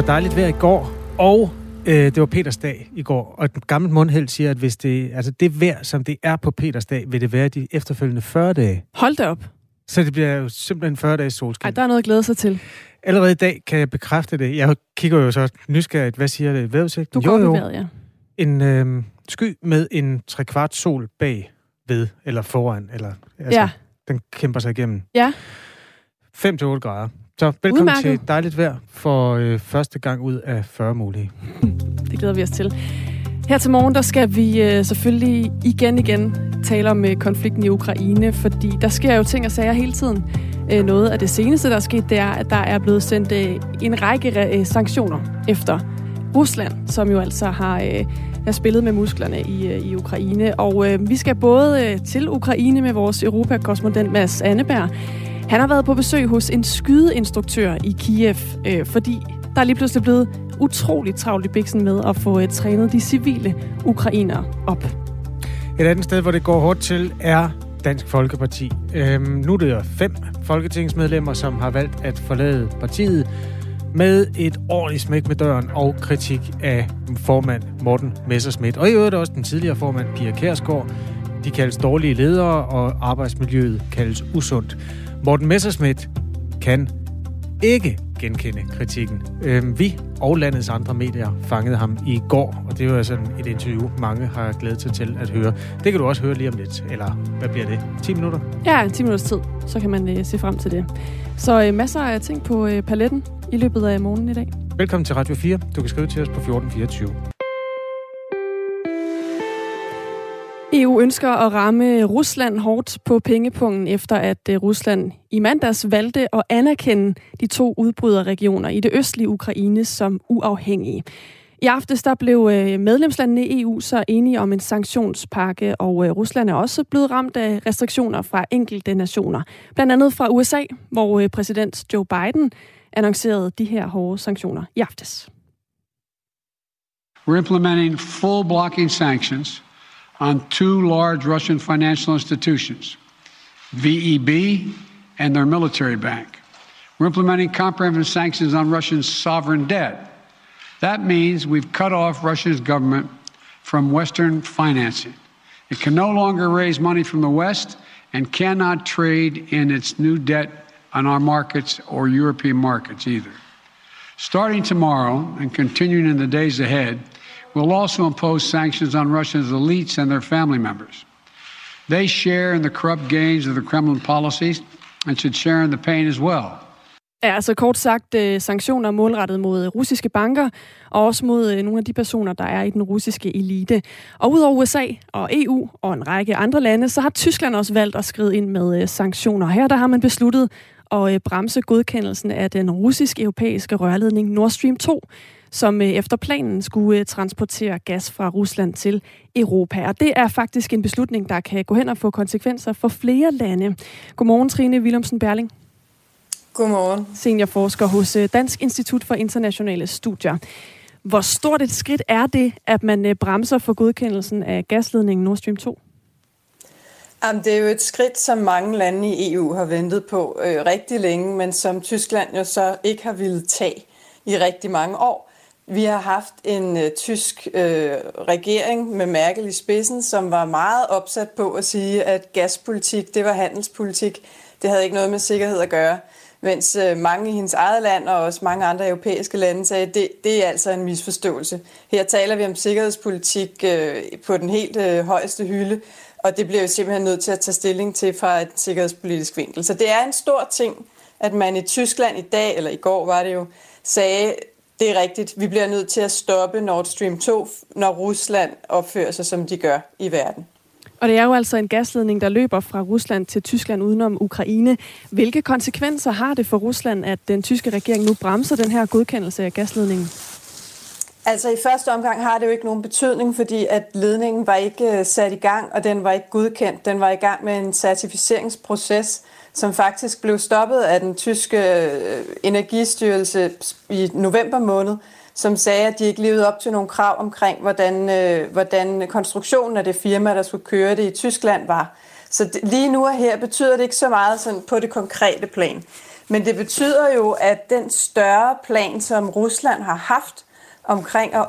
Det var dejligt vejr i går, og øh, det var Petersdag i går. Og et gammelt mundheld siger, at hvis det, altså det vejr, som det er på Petersdag, vil det være de efterfølgende 40 dage. Hold da op. Så det bliver jo simpelthen 40 dages solskin. Ej, der er noget at glæde sig til. Allerede i dag kan jeg bekræfte det. Jeg kigger jo så nysgerrigt, hvad siger det vejrudsigten? Du går jo, jo. vejret, ja. En øh, sky med en trekvart sol bag ved, eller foran, eller altså, Ja. den kæmper sig igennem. Ja. 5-8 grader. Så velkommen Udmærket. til dejligt vejr for øh, første gang ud af 40 mulige. Det glæder vi os til. Her til morgen, der skal vi øh, selvfølgelig igen igen tale om øh, konflikten i Ukraine, fordi der sker jo ting og sager hele tiden. Øh, noget af det seneste, der er sket, det er, at der er blevet sendt øh, en række øh, sanktioner efter Rusland, som jo altså har, øh, har spillet med musklerne i, øh, i Ukraine. Og øh, vi skal både øh, til Ukraine med vores Europakorrespondent Mads Anneberg. Han har været på besøg hos en skydeinstruktør i Kiev, øh, fordi der er lige pludselig blevet utroligt travlt i biksen med at få øh, trænet de civile ukrainere op. Et andet sted, hvor det går hårdt til, er Dansk Folkeparti. Øhm, nu er det fem folketingsmedlemmer, som har valgt at forlade partiet med et ordentligt smæk med døren og kritik af formand Morten Messerschmidt. Og i øvrigt også den tidligere formand Pia Kærsgaard. De kaldes dårlige ledere, og arbejdsmiljøet kaldes usundt. Morten Messerschmidt kan ikke genkende kritikken. Øhm, vi og landets andre medier fangede ham i går, og det var sådan et interview, mange har glædet sig til at høre. Det kan du også høre lige om lidt, eller hvad bliver det? 10 minutter? Ja, en 10 minutters tid, så kan man uh, se frem til det. Så uh, masser af ting på uh, paletten i løbet af morgenen i dag. Velkommen til Radio 4. Du kan skrive til os på 1424. EU ønsker at ramme Rusland hårdt på pengepungen, efter at øh, Rusland i mandags valgte at anerkende de to udbryderregioner i det østlige Ukraine som uafhængige. I aftes der blev øh, medlemslandene i EU så enige om en sanktionspakke, og øh, Rusland er også blevet ramt af restriktioner fra enkelte nationer. Blandt andet fra USA, hvor præsident Joe Biden annoncerede de her hårde sanktioner i aftes. We're implementing full blocking sanctions on two large Russian financial institutions, VEB and their military bank. We're implementing comprehensive sanctions on Russia's sovereign debt. That means we've cut off Russia's government from Western financing. It can no longer raise money from the West and cannot trade in its new debt on our markets or European markets either. Starting tomorrow and continuing in the days ahead, we'll also impose sanctions on Russia's elites and their family members. They share in the corrupt gains of the Kremlin policies and should share in the pain as well. Ja, altså kort sagt øh, sanktioner målrettet mod russiske banker, og også mod øh, nogle af de personer, der er i den russiske elite. Og udover USA og EU og en række andre lande, så har Tyskland også valgt at skride ind med øh, sanktioner. Her der har man besluttet at bremse godkendelsen af den russisk-europæiske rørledning Nord Stream 2, som øh, efter planen skulle øh, transportere gas fra Rusland til Europa. Og det er faktisk en beslutning, der kan gå hen og få konsekvenser for flere lande. Godmorgen, Trine Willumsen Berling. Godmorgen. Seniorforsker hos øh, Dansk Institut for Internationale Studier. Hvor stort et skridt er det, at man bremser for godkendelsen af gasledningen Nord Stream 2? Jamen, det er jo et skridt, som mange lande i EU har ventet på øh, rigtig længe, men som Tyskland jo så ikke har ville tage i rigtig mange år. Vi har haft en øh, tysk øh, regering med Merkel i spidsen, som var meget opsat på at sige, at gaspolitik, det var handelspolitik. Det havde ikke noget med sikkerhed at gøre. Mens øh, mange i hendes eget land og også mange andre europæiske lande sagde, at det, det er altså en misforståelse. Her taler vi om sikkerhedspolitik øh, på den helt øh, højeste hylde, og det bliver jo simpelthen nødt til at tage stilling til fra et sikkerhedspolitisk vinkel. Så det er en stor ting, at man i Tyskland i dag, eller i går var det jo, sagde, det er rigtigt, vi bliver nødt til at stoppe Nord Stream 2, når Rusland opfører sig, som de gør i verden. Og det er jo altså en gasledning, der løber fra Rusland til Tyskland udenom Ukraine. Hvilke konsekvenser har det for Rusland, at den tyske regering nu bremser den her godkendelse af gasledningen? Altså i første omgang har det jo ikke nogen betydning, fordi at ledningen var ikke sat i gang, og den var ikke godkendt. Den var i gang med en certificeringsproces, som faktisk blev stoppet af den tyske øh, energistyrelse i november måned, som sagde, at de ikke levede op til nogle krav omkring, hvordan, øh, hvordan konstruktionen af det firma, der skulle køre det i Tyskland, var. Så det, lige nu og her betyder det ikke så meget sådan på det konkrete plan. Men det betyder jo, at den større plan, som Rusland har haft omkring at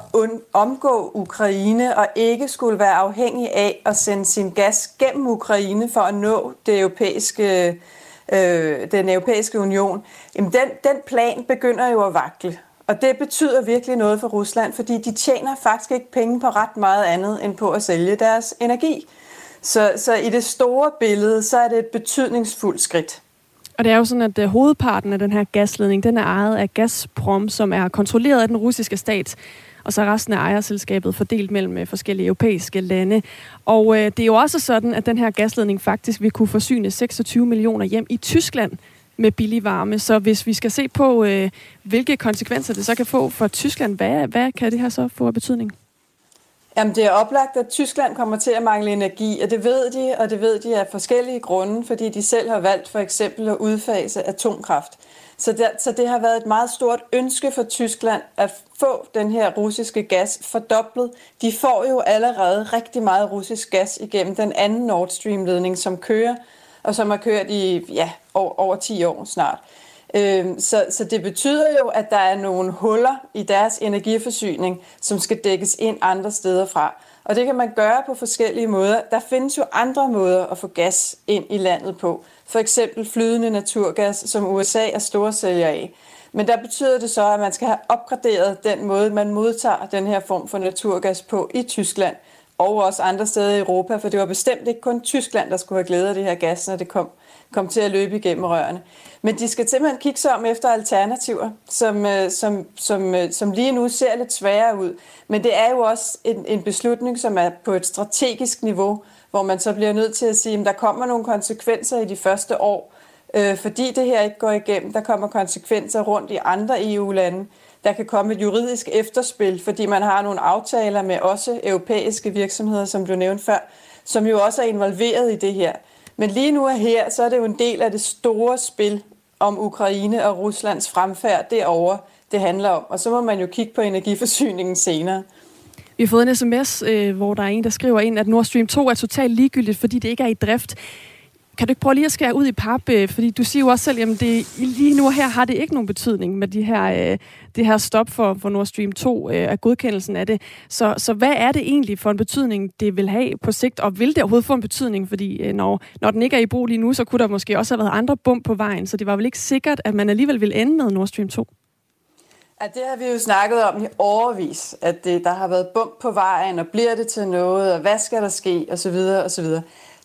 omgå Ukraine og ikke skulle være afhængig af at sende sin gas gennem Ukraine for at nå det europæiske, øh, den europæiske union, jamen den, den plan begynder jo at vakle. Og det betyder virkelig noget for Rusland, fordi de tjener faktisk ikke penge på ret meget andet end på at sælge deres energi. Så, så i det store billede, så er det et betydningsfuldt skridt. Og det er jo sådan, at øh, hovedparten af den her gasledning, den er ejet af Gazprom, som er kontrolleret af den russiske stat. Og så er resten af ejerselskabet fordelt mellem øh, forskellige europæiske lande. Og øh, det er jo også sådan, at den her gasledning faktisk vil kunne forsyne 26 millioner hjem i Tyskland med billig varme. Så hvis vi skal se på, øh, hvilke konsekvenser det så kan få for Tyskland, hvad, hvad kan det her så få af betydning? Jamen, det er oplagt, at Tyskland kommer til at mangle energi, og det ved de, og det ved de af forskellige grunde, fordi de selv har valgt for eksempel at udfase atomkraft. Så det, så det har været et meget stort ønske for Tyskland at få den her russiske gas fordoblet. De får jo allerede rigtig meget russisk gas igennem den anden Nord Stream-ledning, som kører, og som har kørt i ja, over, over 10 år snart. Øhm, så, så det betyder jo, at der er nogle huller i deres energiforsyning, som skal dækkes ind andre steder fra. Og det kan man gøre på forskellige måder. Der findes jo andre måder at få gas ind i landet på. For eksempel flydende naturgas, som USA er store sælger af. Men der betyder det så, at man skal have opgraderet den måde, man modtager den her form for naturgas på i Tyskland og også andre steder i Europa, for det var bestemt ikke kun Tyskland, der skulle have glæde af det her gas, når det kom, kom til at løbe igennem rørene. Men de skal simpelthen kigge sig om efter alternativer, som, øh, som, som, øh, som lige nu ser lidt sværere ud. Men det er jo også en, en beslutning, som er på et strategisk niveau, hvor man så bliver nødt til at sige, at der kommer nogle konsekvenser i de første år, øh, fordi det her ikke går igennem. Der kommer konsekvenser rundt i andre EU-lande. Der kan komme et juridisk efterspil, fordi man har nogle aftaler med også europæiske virksomheder, som du nævnte før, som jo også er involveret i det her. Men lige nu og her, så er det jo en del af det store spil om Ukraine og Ruslands fremfærd derovre, det handler om. Og så må man jo kigge på energiforsyningen senere. Vi har fået en sms, øh, hvor der er en, der skriver ind, at Nord Stream 2 er totalt ligegyldigt, fordi det ikke er i drift. Kan du ikke prøve lige at skære ud i pap? Øh, fordi du siger jo også selv, at det, lige nu her har det ikke nogen betydning med de her, øh, det her stop for, for Nord Stream 2 øh, af godkendelsen af det. Så, så hvad er det egentlig for en betydning, det vil have på sigt? Og vil det overhovedet få en betydning? Fordi øh, når, når den ikke er i brug lige nu, så kunne der måske også have været andre bump på vejen. Så det var vel ikke sikkert, at man alligevel vil ende med Nord Stream 2? Ja, det har vi jo snakket om i overvis, at det, der har været bump på vejen, og bliver det til noget, og hvad skal der ske, osv. osv.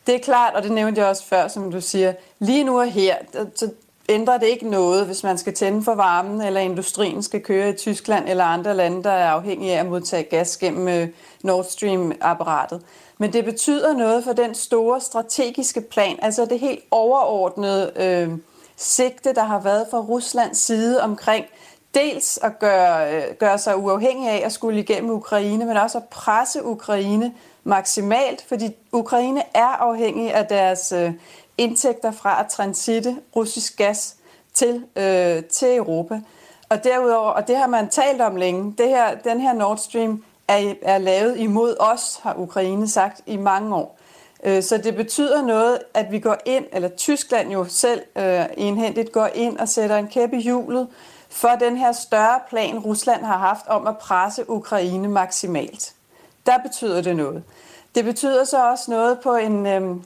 Det er klart, og det nævnte jeg også før, som du siger, lige nu og her, så ændrer det ikke noget, hvis man skal tænde for varmen, eller industrien skal køre i Tyskland eller andre lande, der er afhængige af at modtage gas gennem øh, Nord Stream-apparatet. Men det betyder noget for den store strategiske plan, altså det helt overordnede øh, sigte, der har været fra Ruslands side omkring dels at gøre, øh, gøre sig uafhængig af at skulle igennem Ukraine, men også at presse Ukraine maksimalt, fordi Ukraine er afhængig af deres øh, indtægter fra at transitte russisk gas til, øh, til Europa. Og derudover, og det har man talt om længe, det her, den her Nord Stream er, er lavet imod os, har Ukraine sagt i mange år. Øh, så det betyder noget, at vi går ind, eller Tyskland jo selv øh, enhændigt går ind og sætter en kæppe i hjulet for den her større plan, Rusland har haft om at presse Ukraine maksimalt. Der betyder det noget. Det betyder så også noget på en, øh,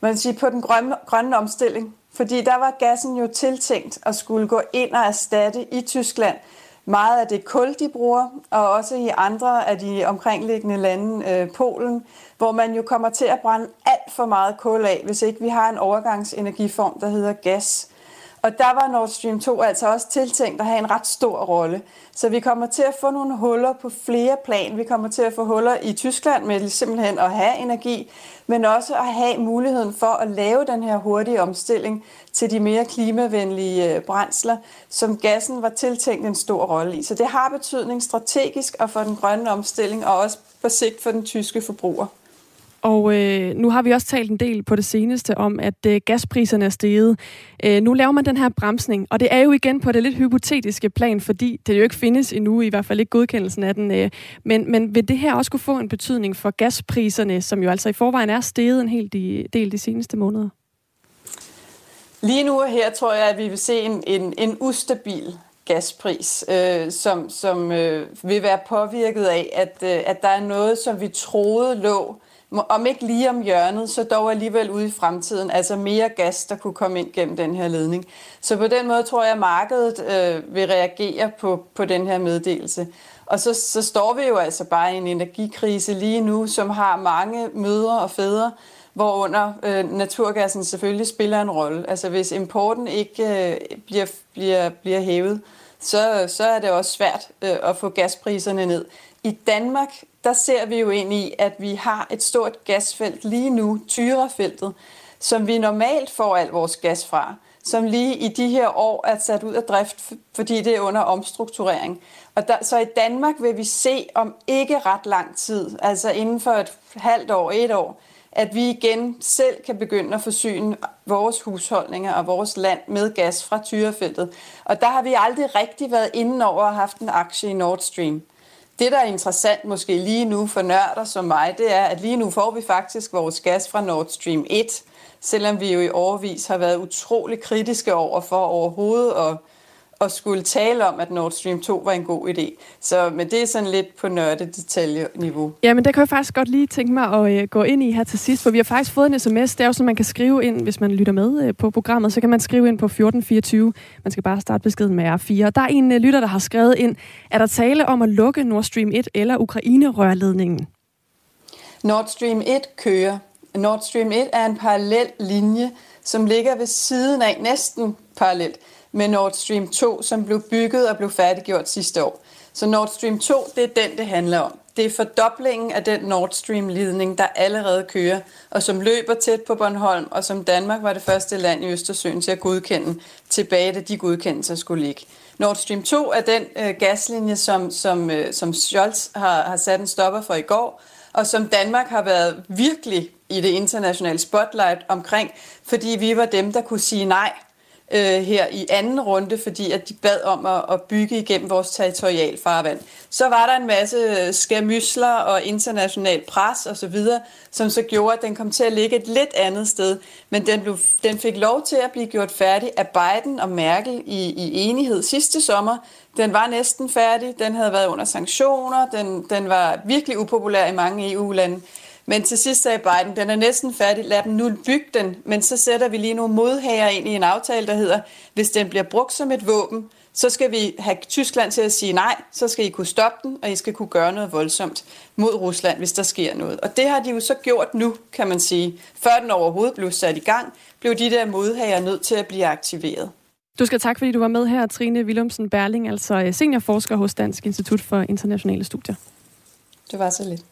man sige, på den grønne, grønne omstilling. Fordi der var gassen jo tiltænkt at skulle gå ind og erstatte i Tyskland meget af det kul, de bruger, og også i andre af de omkringliggende lande, øh, Polen, hvor man jo kommer til at brænde alt for meget kul af, hvis ikke vi har en overgangsenergiform, der hedder gas. Og der var Nord Stream 2 altså også tiltænkt at have en ret stor rolle. Så vi kommer til at få nogle huller på flere plan. Vi kommer til at få huller i Tyskland med simpelthen at have energi, men også at have muligheden for at lave den her hurtige omstilling til de mere klimavenlige øh, brændsler, som gassen var tiltænkt en stor rolle i. Så det har betydning strategisk og for den grønne omstilling, og også på sigt for den tyske forbruger. Og øh, nu har vi også talt en del på det seneste om, at øh, gaspriserne er steget. Øh, nu laver man den her bremsning, og det er jo igen på det lidt hypotetiske plan, fordi det jo ikke findes endnu, i hvert fald ikke godkendelsen af den. Øh, men, men vil det her også kunne få en betydning for gaspriserne, som jo altså i forvejen er steget en hel del de seneste måneder? Lige nu og her tror jeg, at vi vil se en, en, en ustabil gaspris, øh, som, som øh, vil være påvirket af, at, øh, at der er noget, som vi troede lå, om ikke lige om hjørnet, så dog alligevel ude i fremtiden, altså mere gas, der kunne komme ind gennem den her ledning. Så på den måde tror jeg, at markedet øh, vil reagere på, på den her meddelelse. Og så, så står vi jo altså bare i en energikrise lige nu, som har mange mødre og fædre, hvorunder øh, naturgassen selvfølgelig spiller en rolle. Altså hvis importen ikke øh, bliver, bliver, bliver hævet, så, så er det også svært øh, at få gaspriserne ned. I Danmark, der ser vi jo ind i, at vi har et stort gasfelt lige nu, tyrefeltet, som vi normalt får al vores gas fra, som lige i de her år er sat ud af drift, fordi det er under omstrukturering. Og der, så i Danmark vil vi se om ikke ret lang tid, altså inden for et halvt år, et år, at vi igen selv kan begynde at forsyne vores husholdninger og vores land med gas fra Tyrefeltet. Og der har vi aldrig rigtig været inde over at have haft en aktie i Nord Stream. Det, der er interessant måske lige nu for nørder som mig, det er, at lige nu får vi faktisk vores gas fra Nord Stream 1, selvom vi jo i overvis har været utrolig kritiske over for overhovedet at og skulle tale om, at Nord Stream 2 var en god idé. Så, men det er sådan lidt på nørde detaljeniveau. Ja, men det kan jeg faktisk godt lige tænke mig at uh, gå ind i her til sidst, for vi har faktisk fået en sms. Det er jo sådan, man kan skrive ind, hvis man lytter med uh, på programmet, så kan man skrive ind på 1424. Man skal bare starte beskeden med R4. Der er en uh, lytter, der har skrevet ind, er der tale om at lukke Nord Stream 1 eller Ukraine-rørledningen? Nord Stream 1 kører. Nord Stream 1 er en parallel linje, som ligger ved siden af, næsten parallelt, med Nord Stream 2, som blev bygget og blev færdiggjort sidste år. Så Nord Stream 2, det er den, det handler om. Det er fordoblingen af den Nord Stream-ledning, der allerede kører, og som løber tæt på Bornholm, og som Danmark var det første land i Østersøen til at godkende tilbage, da de godkendelser skulle ligge. Nord Stream 2 er den øh, gaslinje, som, som, øh, som Scholz har, har sat en stopper for i går, og som Danmark har været virkelig i det internationale spotlight omkring, fordi vi var dem, der kunne sige nej øh, her i anden runde, fordi at de bad om at, at bygge igennem vores territorialfarvand. Så var der en masse skærmysler og international pres osv., som så gjorde, at den kom til at ligge et lidt andet sted. Men den, blev, den fik lov til at blive gjort færdig af Biden og Merkel i, i enighed sidste sommer. Den var næsten færdig, den havde været under sanktioner, den, den var virkelig upopulær i mange EU-lande. Men til sidst sagde Biden, den er næsten færdig, lad dem nu bygge den, men så sætter vi lige nogle modhager ind i en aftale, der hedder, hvis den bliver brugt som et våben, så skal vi have Tyskland til at sige nej, så skal I kunne stoppe den, og I skal kunne gøre noget voldsomt mod Rusland, hvis der sker noget. Og det har de jo så gjort nu, kan man sige. Før den overhovedet blev sat i gang, blev de der modhager nødt til at blive aktiveret. Du skal tak, fordi du var med her, Trine Willumsen Berling, altså øh, seniorforsker hos Dansk Institut for Internationale Studier. Det var så lidt.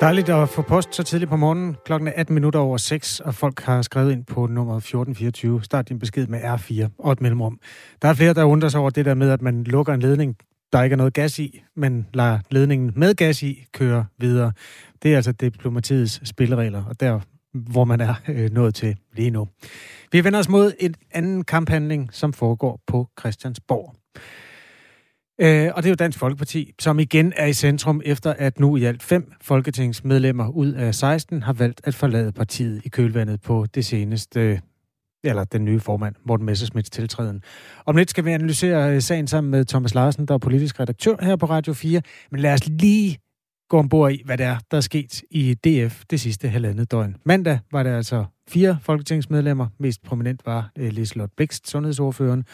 Dejligt at få post så tidligt på morgenen. Klokken er 18 minutter over 6, og folk har skrevet ind på nummer 1424. Start din besked med R4 og et mellemrum. Der er flere, der undrer sig over det der med, at man lukker en ledning, der ikke er noget gas i, men lader ledningen med gas i køre videre. Det er altså diplomatiets spilleregler, og der hvor man er øh, nået til lige nu. Vi vender os mod en anden kamphandling, som foregår på Christiansborg. Øh, og det er jo Dansk Folkeparti, som igen er i centrum, efter at nu i alt fem folketingsmedlemmer ud af 16 har valgt at forlade partiet i kølvandet på det seneste eller den nye formand, Morten Messersmiths tiltræden. Om lidt skal vi analysere øh, sagen sammen med Thomas Larsen, der er politisk redaktør her på Radio 4. Men lad os lige gå ombord i, hvad det er, der er sket i DF det sidste halvandet døgn. Mandag var der altså fire folketingsmedlemmer. Mest prominent var øh, Liselotte Blikst, sundhedsordføreren,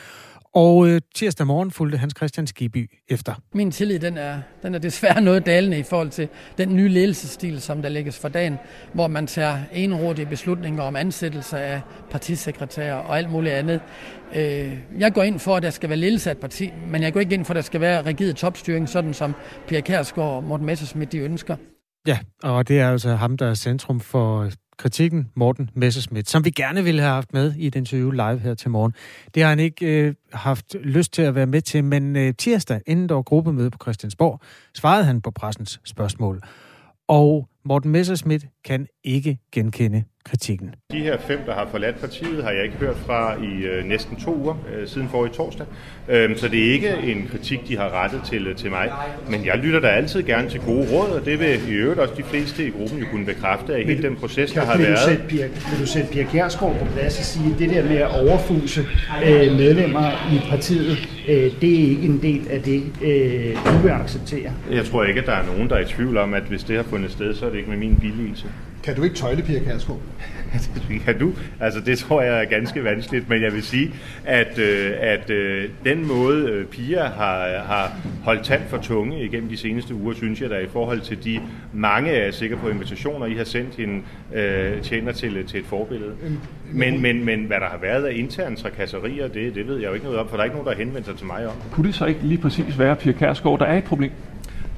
og øh, tirsdag morgen fulgte Hans Christian Skiby efter. Min tillid den er, den er desværre noget dalende i forhold til den nye ledelsesstil, som der lægges for dagen, hvor man tager enrådige beslutninger om ansættelse af partisekretærer og alt muligt andet. Øh, jeg går ind for, at der skal være ledelse af et parti, men jeg går ikke ind for, at der skal være rigid topstyring, sådan som Pia Kærsgaard og Morten Messersmith de ønsker. Ja, og det er altså ham, der er centrum for kritikken, Morten Messerschmidt, som vi gerne ville have haft med i den interview live her til morgen. Det har han ikke øh, haft lyst til at være med til, men øh, tirsdag, inden der var gruppemøde på Christiansborg, svarede han på pressens spørgsmål. Og Morten Messerschmidt kan ikke genkende kritikken. De her fem, der har forladt partiet, har jeg ikke hørt fra i øh, næsten to uger, øh, siden forrige torsdag. Øhm, så det er ikke en kritik, de har rettet til, øh, til mig. Men jeg lytter da altid gerne til gode råd, og det vil i øvrigt også de fleste i gruppen jo kunne bekræfte af hele den proces, der har vil været. Du sætte Pia, vil du sætte Pia Kjærsgaard på plads og sige, at det der med at overfuse øh, medlemmer i partiet, øh, det er ikke en del af det, øh, du vil acceptere? Jeg tror ikke, at der er nogen, der er i tvivl om, at hvis det har fundet sted, så er det ikke med min billigelse. Kan du ikke tøjle Pia Kærsgaard? det kan du. Altså, det tror jeg er ganske vanskeligt, men jeg vil sige, at, øh, at øh, den måde, øh, Pia har, har holdt tand for tunge igennem de seneste uger, synes jeg, der i forhold til de mange, er jeg sikker på, invitationer, I har sendt hende, øh, tjener til, til et forbillede. Men, men, men hvad der har været af interne trakasserier, det, det ved jeg jo ikke noget om, for der er ikke nogen, der har henvendt sig til mig om. Kunne det så ikke lige præcis være, Pia Kærsgaard, der er et problem?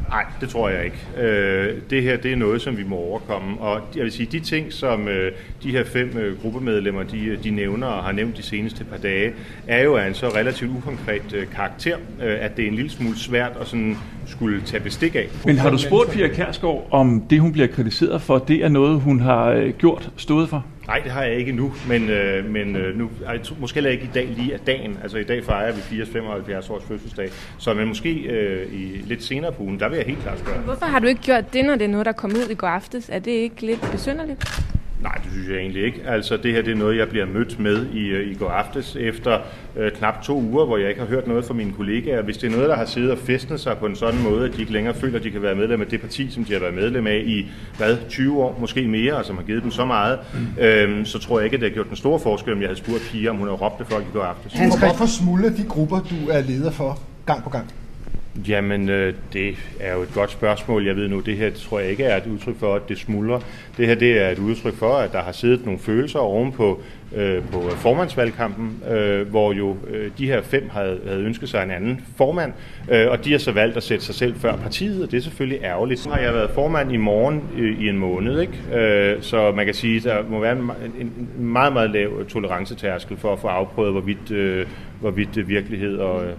Nej, det tror jeg ikke. Øh, det her det er noget, som vi må overkomme. Og jeg vil sige, de ting, som øh, de her fem øh, gruppemedlemmer, de, øh, de nævner og har nævnt de seneste par dage, er jo af en så relativt ukonkret øh, karakter, øh, at det er en lille smule svært at sådan skulle tage bestik af. Men har du spurgt Pia Kærsgaard, om det, hun bliver kritiseret for, det er noget, hun har øh, gjort, stået for? Nej, det har jeg ikke nu, men, øh, men øh, nu, altså, måske heller ikke i dag lige af dagen. Altså i dag fejrer vi 75 års fødselsdag, så men måske øh, i lidt senere på ugen, der vil jeg helt klart spørge. Hvorfor har du ikke gjort det, når det er noget, der kom ud i går aftes? Er det ikke lidt besynderligt? Nej, det synes jeg egentlig ikke. Altså det her det er noget, jeg bliver mødt med i, i går aftes efter øh, knap to uger, hvor jeg ikke har hørt noget fra mine kollegaer. Hvis det er noget, der har siddet og festnet sig på en sådan måde, at de ikke længere føler, at de kan være medlem af det parti, som de har været medlem af i hvad, 20 år, måske mere, og som har givet dem så meget, mm. øhm, så tror jeg ikke, at det har gjort den store forskel, om jeg havde spurgt Pia, om hun havde råbt det folk i går aftes. Hans, hvorfor smuldrer de grupper, du er leder for, gang på gang? Jamen, øh, det er jo et godt spørgsmål. Jeg ved nu, det her tror jeg ikke er et udtryk for, at det smuldrer. Det her det er et udtryk for, at der har siddet nogle følelser ovenpå øh, på øh, formandsvalgkampen, øh, hvor jo øh, de her fem havde, havde ønsket sig en anden formand, øh, og de har så valgt at sætte sig selv før partiet, og det er selvfølgelig ærgerligt. Nu har jeg været formand i morgen øh, i en måned, ikke? Øh, så man kan sige, at der må være en, en, en meget, meget lav tolerancetærskel for at få afprøvet, hvorvidt, øh, hvorvidt øh, virkelighed og, øh,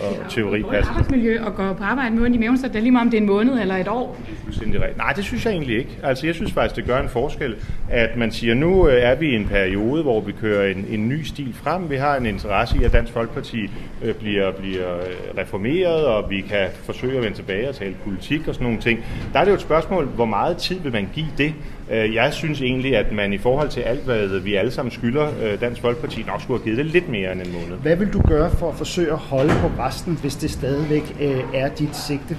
og teori passer. arbejdsmiljø og går på arbejde med ondt i maven, så det er lige meget om det er en måned eller et år. Rigtigt. Nej, det synes jeg egentlig ikke. Altså, jeg synes faktisk, det gør en forskel, at man siger, nu øh, er vi i en periode, hvor vi kører en, en ny stil frem. Vi har en interesse i, at Dansk Folkeparti øh, bliver, bliver reformeret, og vi kan forsøge at vende tilbage og tale politik og sådan nogle ting. Der er det jo et spørgsmål, hvor meget tid vil man give det? Øh, Jeg synes egentlig, at man i forhold til alt, hvad vi alle sammen skylder øh, Dansk Folkeparti, nok skulle have givet det lidt mere end en måned. Hvad vil du gøre for at forsøge at holde på resten, hvis det stadigvæk øh, er dit sigte?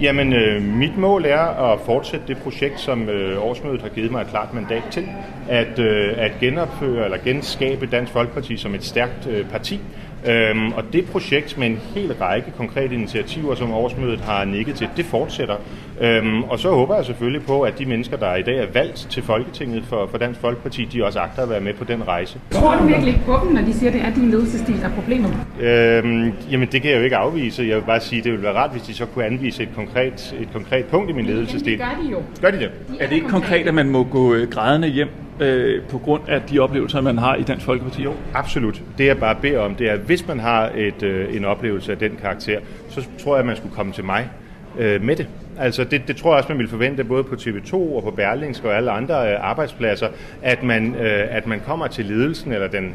Jamen, øh, mit mål er at fortsætte det projekt, som øh, årsmødet har givet mig et klart mandat til, at, øh, at genopføre eller genskabe Dansk Folkeparti som et stærkt øh, parti. Øhm, og det projekt med en hel række konkrete initiativer, som årsmødet har nikket til, det fortsætter. Øhm, og så håber jeg selvfølgelig på, at de mennesker, der i dag er valgt til Folketinget for, for Dansk Folkeparti, de også agter at være med på den rejse. Tror du virkelig ikke på dem, når de siger, at det er din ledelsesstil, der er problemet? Øhm, jamen det kan jeg jo ikke afvise. Jeg vil bare sige, at det ville være rart, hvis de så kunne anvise et konkret, et konkret punkt i min ledelsesstil. Det gør de jo. Gør de det? Er det ikke konkret, at man må gå øh, grædende hjem øh, på grund af de oplevelser, man har i Dansk Folkeparti? Jo. Absolut. Det jeg bare beder om, det er, at hvis man har et, øh, en oplevelse af den karakter, så tror jeg, at man skulle komme til mig øh, med det. Altså det, det tror jeg også, man vil forvente både på TV2 og på Berlingske og alle andre øh, arbejdspladser, at man, øh, at man kommer til ledelsen eller den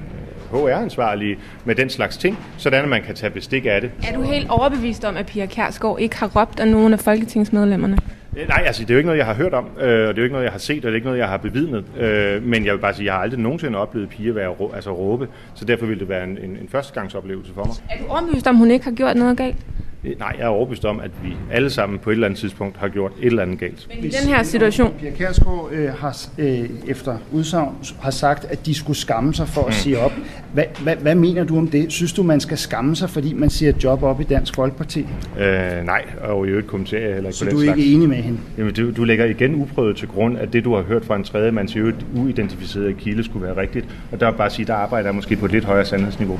HR-ansvarlige med den slags ting, sådan at man kan tage bestik af det. Er du helt overbevist om, at Pia Kærsgaard ikke har råbt af nogen af folketingsmedlemmerne? Øh, nej, altså det er jo ikke noget, jeg har hørt om, øh, og det er jo ikke noget, jeg har set, og det er ikke noget, jeg har bevidnet. Øh, men jeg vil bare sige, at jeg har aldrig nogensinde oplevet piger være rå, altså råbe, så derfor ville det være en, en, en førstegangsoplevelse for mig. Er du overbevist om, hun ikke har gjort noget galt? Øh, Nej, jeg er overbevist om, at vi alle sammen på et eller andet tidspunkt har gjort et eller andet galt. Men i den her situation, Pia Kærsgaard øh, har øh, efter udsagn har sagt, at de skulle skamme sig for at sige op. Hvad, hvad, hvad mener du om det? Synes du, man skal skamme sig, fordi man siger job op i Dansk Folkeparti? Øh, nej, og i øvrigt kommenterer jeg heller ikke Så på du er slags. ikke enig med hende? Jamen, du, du lægger igen uprøvet til grund, at det, du har hørt fra en tredje mands i øvrigt uidentificerede kilde, skulle være rigtigt. Og der er bare at sige, der arbejder jeg måske på et lidt højere sandhedsniveau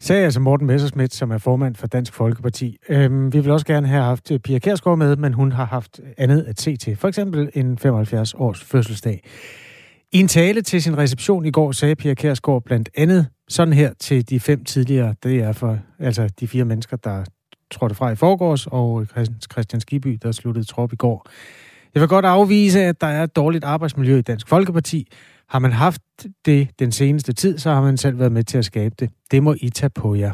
sagde altså Morten Messersmith, som er formand for Dansk Folkeparti. Øhm, vi vil også gerne have haft øh, Pia Kærsgaard med, men hun har haft andet at se til. For eksempel en 75 års fødselsdag. I en tale til sin reception i går sagde Pia Kærsgaard blandt andet sådan her til de fem tidligere, det er for altså de fire mennesker, der trådte fra i forgårs, og Christian Skiby, der sluttede trop i går. Jeg vil godt afvise, at der er et dårligt arbejdsmiljø i Dansk Folkeparti. Har man haft det den seneste tid, så har man selv været med til at skabe det. Det må I tage på jer.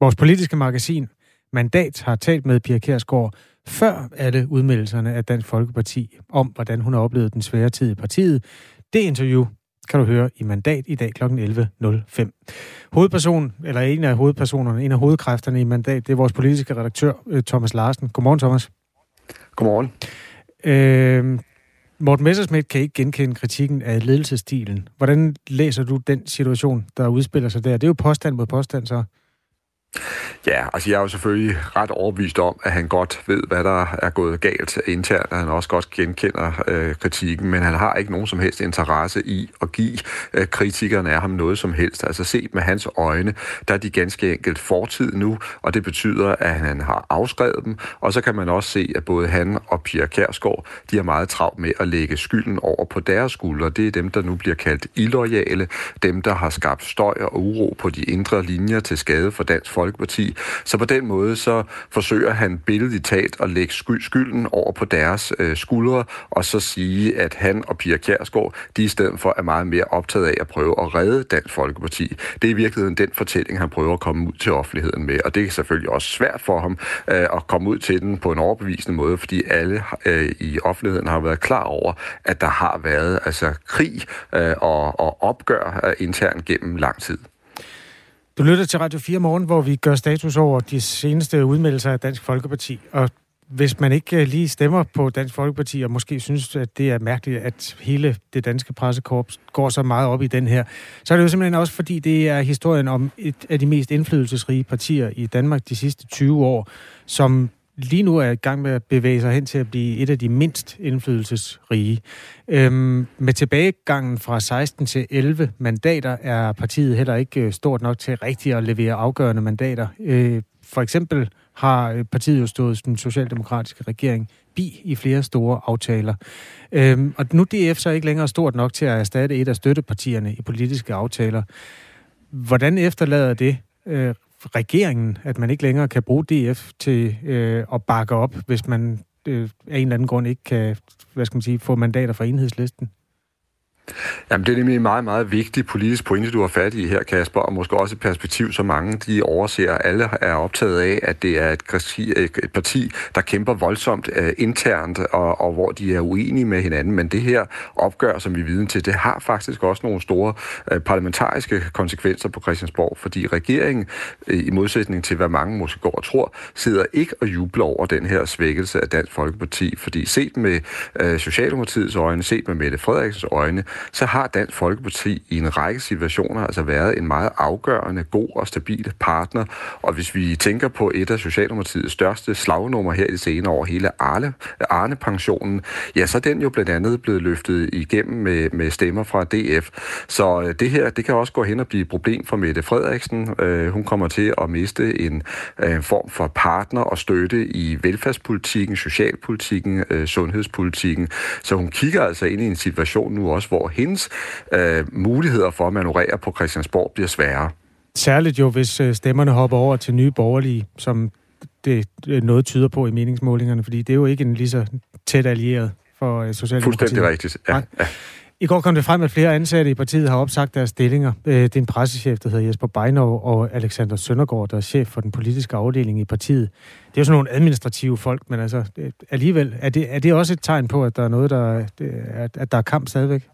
Vores politiske magasin Mandat har talt med Pia Kærsgaard før alle udmeldelserne af Dansk Folkeparti om, hvordan hun har oplevet den svære tid i partiet. Det interview kan du høre i Mandat i dag kl. 11.05. Hovedperson, eller en af hovedpersonerne, en af hovedkræfterne i Mandat, det er vores politiske redaktør, øh, Thomas Larsen. Godmorgen, Thomas. Godmorgen. Øh, Morten Messersmith kan ikke genkende kritikken af ledelsestilen. Hvordan læser du den situation, der udspiller sig der? Det er jo påstand mod påstand, så. Ja, altså jeg er jo selvfølgelig ret overbevist om, at han godt ved, hvad der er gået galt internt, og han også godt genkender øh, kritikken, men han har ikke nogen som helst interesse i at give øh, kritikerne af ham noget som helst. Altså set med hans øjne, der er de ganske enkelt fortid nu, og det betyder, at han har afskrevet dem, og så kan man også se, at både han og Pia Kærsgaard, de er meget travlt med at lægge skylden over på deres skuldre. Det er dem, der nu bliver kaldt illoyale, dem, der har skabt støj og uro på de indre linjer til skade for Dansk Folkeparti. Folkeparti. Så på den måde så forsøger han billedligt talt at lægge skylden over på deres øh, skuldre, og så sige, at han og Pia Kjærsgaard, de i stedet for er meget mere optaget af at prøve at redde Dansk Folkeparti. Det er i virkeligheden den fortælling, han prøver at komme ud til offentligheden med, og det er selvfølgelig også svært for ham øh, at komme ud til den på en overbevisende måde, fordi alle øh, i offentligheden har været klar over, at der har været altså krig øh, og, og opgør øh, internt gennem lang tid. Du lytter til Radio 4 morgen, hvor vi gør status over de seneste udmeldelser af Dansk Folkeparti. Og hvis man ikke øh, lige stemmer på Dansk Folkeparti, og måske synes, at det er mærkeligt, at hele det danske pressekorps går så meget op i den her, så er det jo simpelthen også, fordi det er historien om et af de mest indflydelsesrige partier i Danmark de sidste 20 år, som lige nu er i gang med at bevæge sig hen til at blive et af de mindst indflydelsesrige. Øhm, med tilbagegangen fra 16 til 11 mandater er partiet heller ikke øh, stort nok til rigtigt at levere afgørende mandater. Øh, for eksempel har øh, partiet jo stået den socialdemokratiske regering bi i flere store aftaler. Øhm, og nu DF så ikke længere stort nok til at erstatte et af støttepartierne i politiske aftaler. Hvordan efterlader det øh, regeringen, at man ikke længere kan bruge DF til øh, at bakke op, hvis man øh, af en eller anden grund ikke kan hvad skal man sige, få mandater fra enhedslisten? Jamen, det er nemlig en meget, meget vigtig politisk pointe, du har fat i her, Kasper, og måske også et perspektiv, som mange de overser. Alle er optaget af, at det er et, et parti, der kæmper voldsomt uh, internt, og, og hvor de er uenige med hinanden. Men det her opgør, som vi er viden til, det har faktisk også nogle store uh, parlamentariske konsekvenser på Christiansborg, fordi regeringen, uh, i modsætning til hvad mange måske går og tror, sidder ikke og jubler over den her svækkelse af Dansk Folkeparti, fordi set med uh, Socialdemokratiets øjne, set med Mette Frederiksens øjne, så har Dansk Folkeparti i en række situationer altså været en meget afgørende, god og stabil partner. Og hvis vi tænker på et af Socialdemokratiets største slagnummer her i det senere år, hele Arne, Arne-pensionen, ja, så er den jo blandt andet blevet løftet igennem med, med stemmer fra DF. Så øh, det her, det kan også gå hen og blive et problem for Mette Frederiksen. Øh, hun kommer til at miste en øh, en form for partner og støtte i velfærdspolitikken, socialpolitikken, øh, sundhedspolitikken. Så hun kigger altså ind i en situation nu også, hvor hendes øh, muligheder for at manøvrere på Christiansborg bliver sværere. Særligt jo, hvis øh, stemmerne hopper over til nye borgerlige, som det noget tyder på i meningsmålingerne, fordi det er jo ikke en lige så tæt allieret for øh, Socialdemokratiet. Fuldstændig rigtigt, ja. ja. I går kom det frem, at flere ansatte i partiet har opsagt deres stillinger. Øh, det er en pressechef, der hedder Jesper Bejnov, og Alexander Søndergaard, der er chef for den politiske afdeling i partiet. Det er jo sådan nogle administrative folk, men altså alligevel, er det, er det også et tegn på, at der er noget, der, at der er kamp stadigvæk?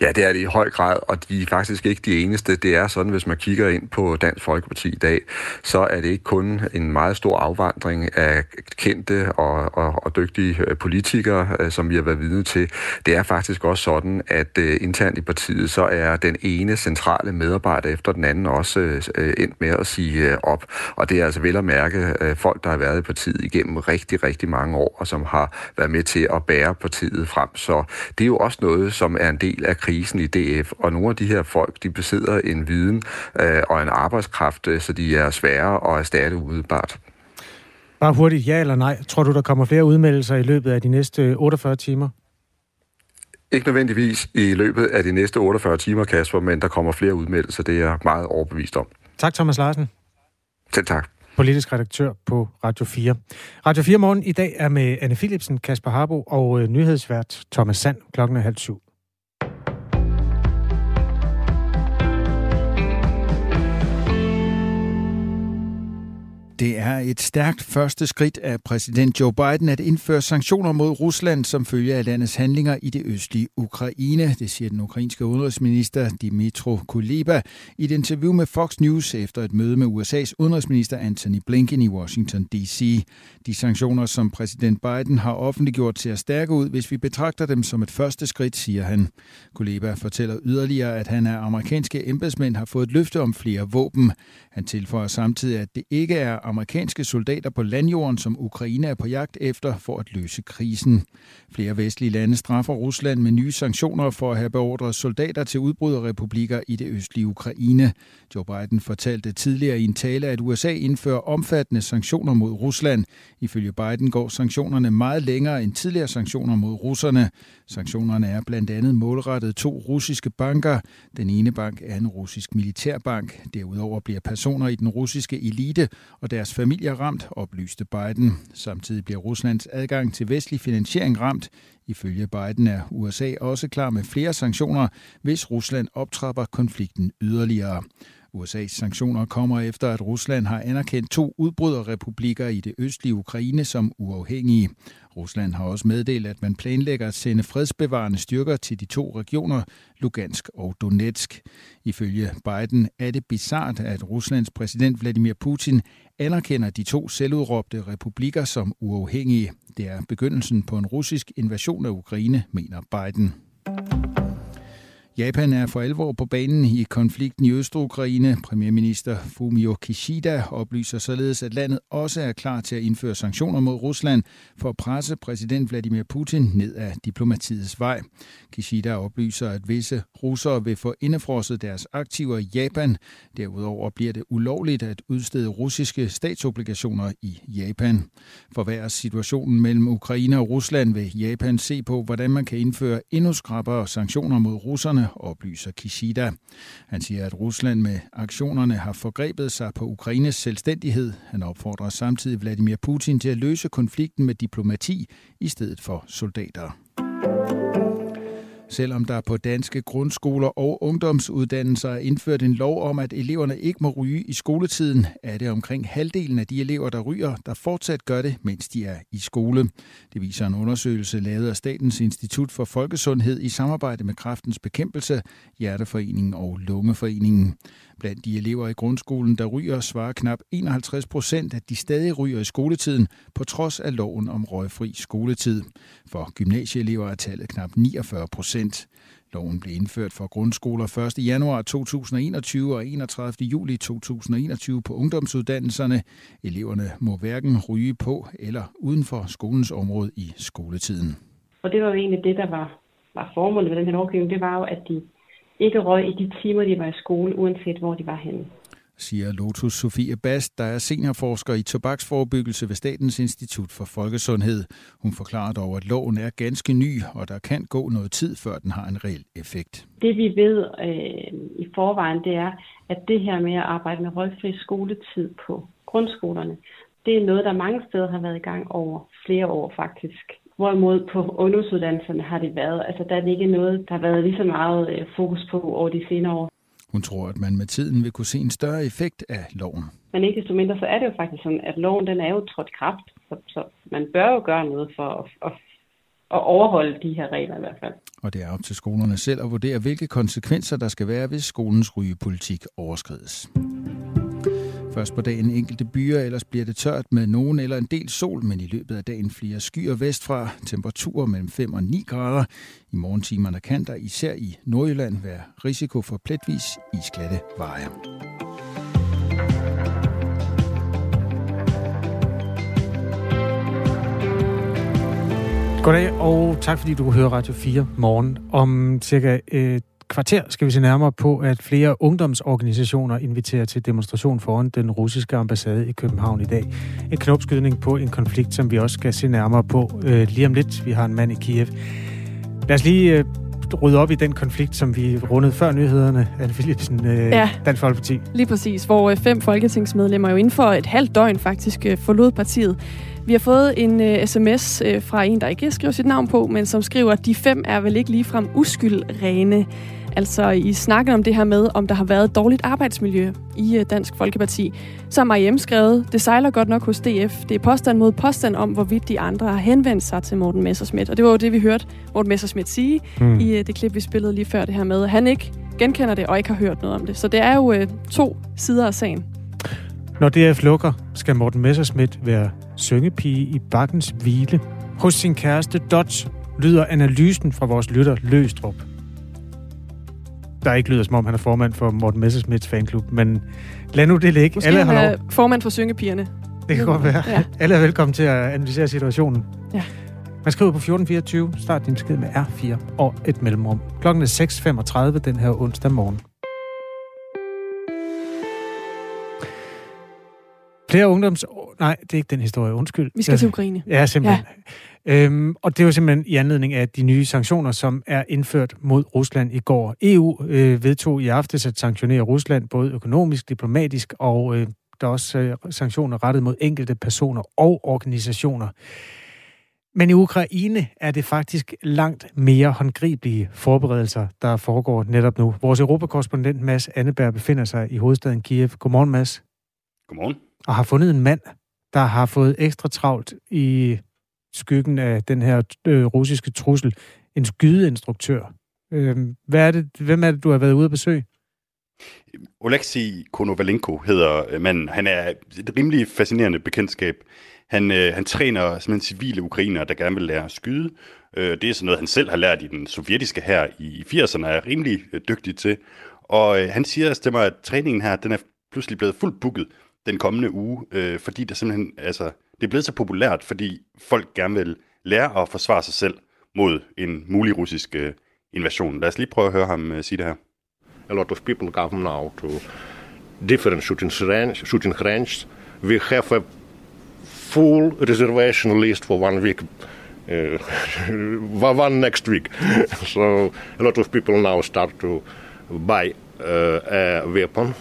Ja, det er det i høj grad, og de er faktisk ikke de eneste. Det er sådan, hvis man kigger ind på Dansk Folkeparti i dag, så er det ikke kun en meget stor afvandring af kendte og, og, og dygtige øh, politikere, øh, som vi har været vidne til. Det er faktisk også sådan, at uh, internt i partiet, så er den ene centrale medarbejder efter den anden også uh, endt med at sige uh, op. Og det er altså vel at mærke uh, folk, der har været i partiet igennem rigtig, rigtig mange år, og som har været med til at bære partiet frem. Så det er jo også noget, som er en del del af krisen i DF, og nogle af de her folk, de besidder en viden øh, og en arbejdskraft, øh, så de er svære at erstatte udebart. Bare hurtigt, ja eller nej. Tror du, der kommer flere udmeldelser i løbet af de næste 48 timer? Ikke nødvendigvis i løbet af de næste 48 timer, Kasper, men der kommer flere udmeldelser. Det er jeg meget overbevist om. Tak, Thomas Larsen. Selv tak. Politisk redaktør på Radio 4. Radio 4 morgen i dag er med Anne Philipsen, Kasper Harbo og øh, nyhedsvært Thomas Sand klokken er halv syv. Det er et stærkt første skridt af præsident Joe Biden at indføre sanktioner mod Rusland som følge af landets handlinger i det østlige Ukraine. Det siger den ukrainske udenrigsminister Dimitro Kuleba i et interview med Fox News efter et møde med USA's udenrigsminister Anthony Blinken i Washington D.C. De sanktioner, som præsident Biden har offentliggjort, ser stærke ud, hvis vi betragter dem som et første skridt, siger han. Kuleba fortæller yderligere, at han af amerikanske embedsmænd har fået et løfte om flere våben. Han tilføjer samtidig, at det ikke er amerikanske soldater på landjorden, som Ukraine er på jagt efter for at løse krisen. Flere vestlige lande straffer Rusland med nye sanktioner for at have beordret soldater til udbryderrepublikker i det østlige Ukraine. Joe Biden fortalte tidligere i en tale, at USA indfører omfattende sanktioner mod Rusland. Ifølge Biden går sanktionerne meget længere end tidligere sanktioner mod russerne. Sanktionerne er blandt andet målrettet to russiske banker. Den ene bank er en russisk militærbank. Derudover bliver personer i den russiske elite og deres familier ramt, oplyste Biden. Samtidig bliver Ruslands adgang til vestlig finansiering ramt. Ifølge Biden er USA også klar med flere sanktioner, hvis Rusland optrapper konflikten yderligere. USA's sanktioner kommer efter, at Rusland har anerkendt to udbryderrepublikker i det østlige Ukraine som uafhængige. Rusland har også meddelt, at man planlægger at sende fredsbevarende styrker til de to regioner, Lugansk og Donetsk. Ifølge Biden er det bizart, at Ruslands præsident Vladimir Putin anerkender de to selvudråbte republikker som uafhængige. Det er begyndelsen på en russisk invasion af Ukraine, mener Biden. Japan er for alvor på banen i konflikten i Øst-Ukraine. Premierminister Fumio Kishida oplyser således, at landet også er klar til at indføre sanktioner mod Rusland for at presse præsident Vladimir Putin ned ad diplomatiets vej. Kishida oplyser, at visse russere vil få indefrosset deres aktiver i Japan. Derudover bliver det ulovligt at udstede russiske statsobligationer i Japan. For situationen mellem Ukraine og Rusland vil Japan se på, hvordan man kan indføre endnu skrappere sanktioner mod russerne oplyser Kishida. Han siger, at Rusland med aktionerne har forgrebet sig på Ukraines selvstændighed. Han opfordrer samtidig Vladimir Putin til at løse konflikten med diplomati i stedet for soldater. Selvom der på danske grundskoler og ungdomsuddannelser er indført en lov om, at eleverne ikke må ryge i skoletiden, er det omkring halvdelen af de elever, der ryger, der fortsat gør det, mens de er i skole. Det viser en undersøgelse lavet af Statens Institut for Folkesundhed i samarbejde med Kræftens Bekæmpelse, Hjerteforeningen og Lungeforeningen. Blandt de elever i grundskolen, der ryger, svarer knap 51 procent, at de stadig ryger i skoletiden, på trods af loven om røgfri skoletid. For gymnasieelever er tallet knap 49 procent. Loven blev indført for grundskoler 1. januar 2021 og 31. juli 2021 på ungdomsuddannelserne. Eleverne må hverken ryge på eller uden for skolens område i skoletiden. Og det var jo egentlig det, der var, var formålet med den her lovgivning. Det var jo, at de ikke røg i de timer, de var i skole, uanset hvor de var henne siger Lotus Sofie Bast, der er seniorforsker i tobaksforebyggelse ved Statens Institut for Folkesundhed. Hun forklarer dog, at loven er ganske ny, og der kan gå noget tid, før den har en reel effekt. Det vi ved øh, i forvejen, det er, at det her med at arbejde med røgfri skoletid på grundskolerne, det er noget, der mange steder har været i gang over flere år faktisk. Hvorimod på ungdomsuddannelserne har det været, altså der er det ikke noget, der har været lige så meget øh, fokus på over de senere år. Hun tror, at man med tiden vil kunne se en større effekt af loven. Men ikke desto mindre, så er det jo faktisk sådan, at loven den er jo trådt kraft. Så, så man bør jo gøre noget for at, at, at overholde de her regler i hvert fald. Og det er op til skolerne selv at vurdere, hvilke konsekvenser der skal være, hvis skolens rygepolitik overskrides. Først på dagen enkelte byer, ellers bliver det tørt med nogen eller en del sol, men i løbet af dagen flere skyer vestfra, temperaturer mellem 5 og 9 grader. I morgentimerne kan der især i Nordjylland være risiko for pletvis isglatte veje. Goddag, og tak fordi du hører Radio 4 morgen. Om cirka øh, kvarter skal vi se nærmere på, at flere ungdomsorganisationer inviterer til demonstration foran den russiske ambassade i København i dag. En knopskydning på en konflikt, som vi også skal se nærmere på øh, lige om lidt. Vi har en mand i Kiev. Lad os lige øh, rydde op i den konflikt, som vi rundede før nyhederne. Anne Philipsen, øh, Ja. Dansk Folkeparti. Lige præcis, hvor øh, fem folketingsmedlemmer jo inden for et halvt døgn faktisk øh, forlod partiet. Vi har fået en uh, sms uh, fra en, der ikke skriver sit navn på, men som skriver, at de fem er vel ikke ligefrem uskyldrene. Altså i snakken om det her med, om der har været dårligt arbejdsmiljø i uh, Dansk Folkeparti. Så har Mariem skrevet, det sejler godt nok hos DF. Det er påstand mod påstand om, hvorvidt de andre har henvendt sig til Morten Messerschmidt. Og det var jo det, vi hørte Morten Messerschmidt sige Mm. i uh, det klip, vi spillede lige før det her med, han ikke genkender det og ikke har hørt noget om det. Så det er jo uh, to sider af sagen. Når DF lukker, skal Morten Messerschmidt være syngepige i Bakkens Hvile. Hos sin kæreste Dodge lyder analysen fra vores lytter Løstrup. Der ikke lyder, som om han er formand for Morten Messerschmidts fanklub, men lad nu det ligge. Måske Alle han er lov. formand for syngepigerne. Det kan godt være. Ja. Alle er velkommen til at analysere situationen. Ja. Man skriver på 1424, start din besked med R4 og et mellemrum. Klokken er 6.35 den her onsdag morgen. Flere ungdoms... Nej, det er ikke den historie. Undskyld. Vi skal til Ukraine. Ja, simpelthen. Ja. Øhm, og det var simpelthen i anledning af de nye sanktioner, som er indført mod Rusland i går. EU øh, vedtog i aftes at sanktionere Rusland både økonomisk, diplomatisk og øh, der er også øh, sanktioner rettet mod enkelte personer og organisationer. Men i Ukraine er det faktisk langt mere håndgribelige forberedelser, der foregår netop nu. Vores europakorrespondent Mads Anneberg befinder sig i hovedstaden Kiev. Godmorgen, Mads. Godmorgen. Og har fundet en mand, der har fået ekstra travlt i skyggen af den her øh, russiske trussel. En skydeinstruktør. Øh, hvad er det, hvem er det, du har været ude at besøge? Oleksiy Konovalenko hedder øh, manden. Han er et rimelig fascinerende bekendtskab. Han, øh, han træner simpelthen civile ukrainere, der gerne vil lære at skyde. Øh, det er sådan noget, han selv har lært i den sovjetiske her i 80'erne, er rimelig øh, dygtig til. Og øh, han siger til mig, at træningen her, den er pludselig blevet fuldt booket den kommende uge, øh, fordi der simpelthen, altså, det er blevet så populært, fordi folk gerne vil lære at forsvare sig selv mod en mulig russisk øh, invasion. Lad os lige prøve at høre ham øh, sige det her. a lot of people come now to different shooting range, shooting ranges. We have a full reservation list for one week, uh, one next week. so a lot of people now start to buy uh, a weapon.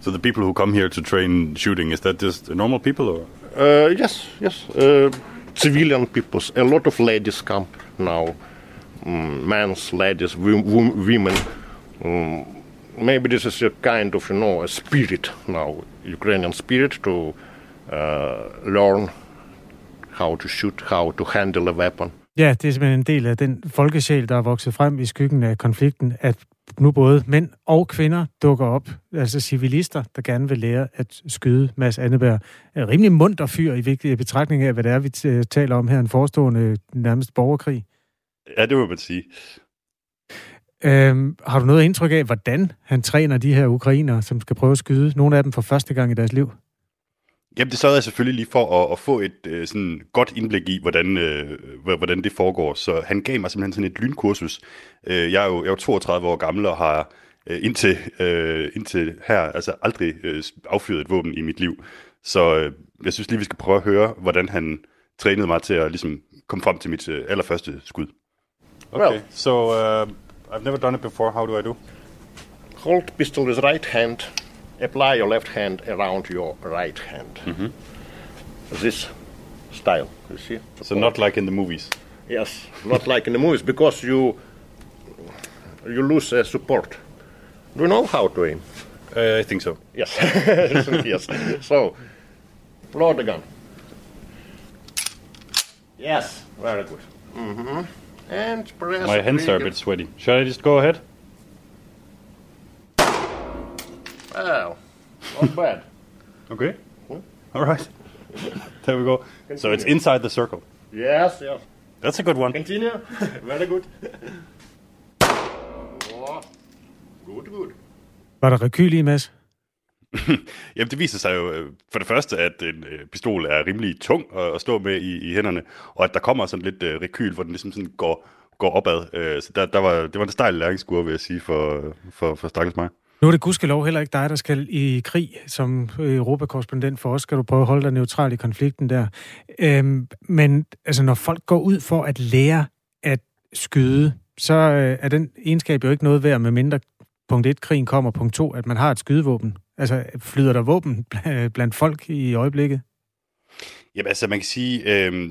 So the people who come here to train shooting, is that just normal people or? Uh, yes, yes. Uh, civilian peoples. A lot of ladies come now. Mm, men's, ladies, wo- wo- women. Um, maybe this is a kind of, you know, a spirit now, Ukrainian spirit to uh, learn how to shoot, how to handle a weapon. Ja, det er simpelthen en del af den folkesjæl, der er vokset frem i skyggen af konflikten, at nu både mænd og kvinder dukker op, altså civilister, der gerne vil lære at skyde. Mads Anneberg er en rimelig munter fyr i vigtige betragtning af, hvad det er, vi taler om her, en forestående nærmest borgerkrig. Ja, det må man sige. Øhm, har du noget indtryk af, hvordan han træner de her ukrainere, som skal prøve at skyde? Nogle af dem for første gang i deres liv. Jamen, det sørgede jeg selvfølgelig lige for at, at få et øh, sådan godt indblik i, hvordan, øh, hvordan det foregår. Så han gav mig simpelthen sådan et lynkursus. Øh, jeg, er jo, jeg er jo 32 år gammel og har øh, indtil, øh, indtil her altså aldrig øh, affyret et våben i mit liv. Så øh, jeg synes lige, vi skal prøve at høre, hvordan han trænede mig til at ligesom, komme frem til mit øh, allerførste skud. Okay, so uh, I've never done it before. How do I do? Hold pistol with right hand. Apply your left hand around your right hand. Mhm. This style, you see? So not like in the movies. Yes, not like in the movies, because you you lose uh, support. Do you know how to aim? Uh, I think so. Yes, yes. So, load the gun. Yes, very good. Mm -hmm. And press. My hands are a bit sweaty. Should I just go ahead? Well, not bad. Okay. All right. There we go. So it's Continue. inside the circle. Yes, yes. That's a good one. Continue. Very good. Oh, good, good. Var der rekyl i, Mads? Jamen, det viser sig jo øh, for det første, at en øh, pistol er rimelig tung at, at stå med i, i hænderne, og at der kommer sådan lidt uh, rekyl, hvor den ligesom sådan går, går opad. Uh, så der, der var, det var en stejl læringskur, vil jeg sige, for, for, for stakkels mig. Nu er det gudskelov heller ikke dig, der skal i krig som øh, europakorrespondent for os. Skal du prøve at holde dig neutral i konflikten der. Øhm, men altså, når folk går ud for at lære at skyde, så øh, er den egenskab jo ikke noget værd, med mindre punkt 1, krigen kommer, punkt 2, at man har et skydevåben. Altså, flyder der våben blandt folk i øjeblikket? Jamen, altså, man kan sige... Øh,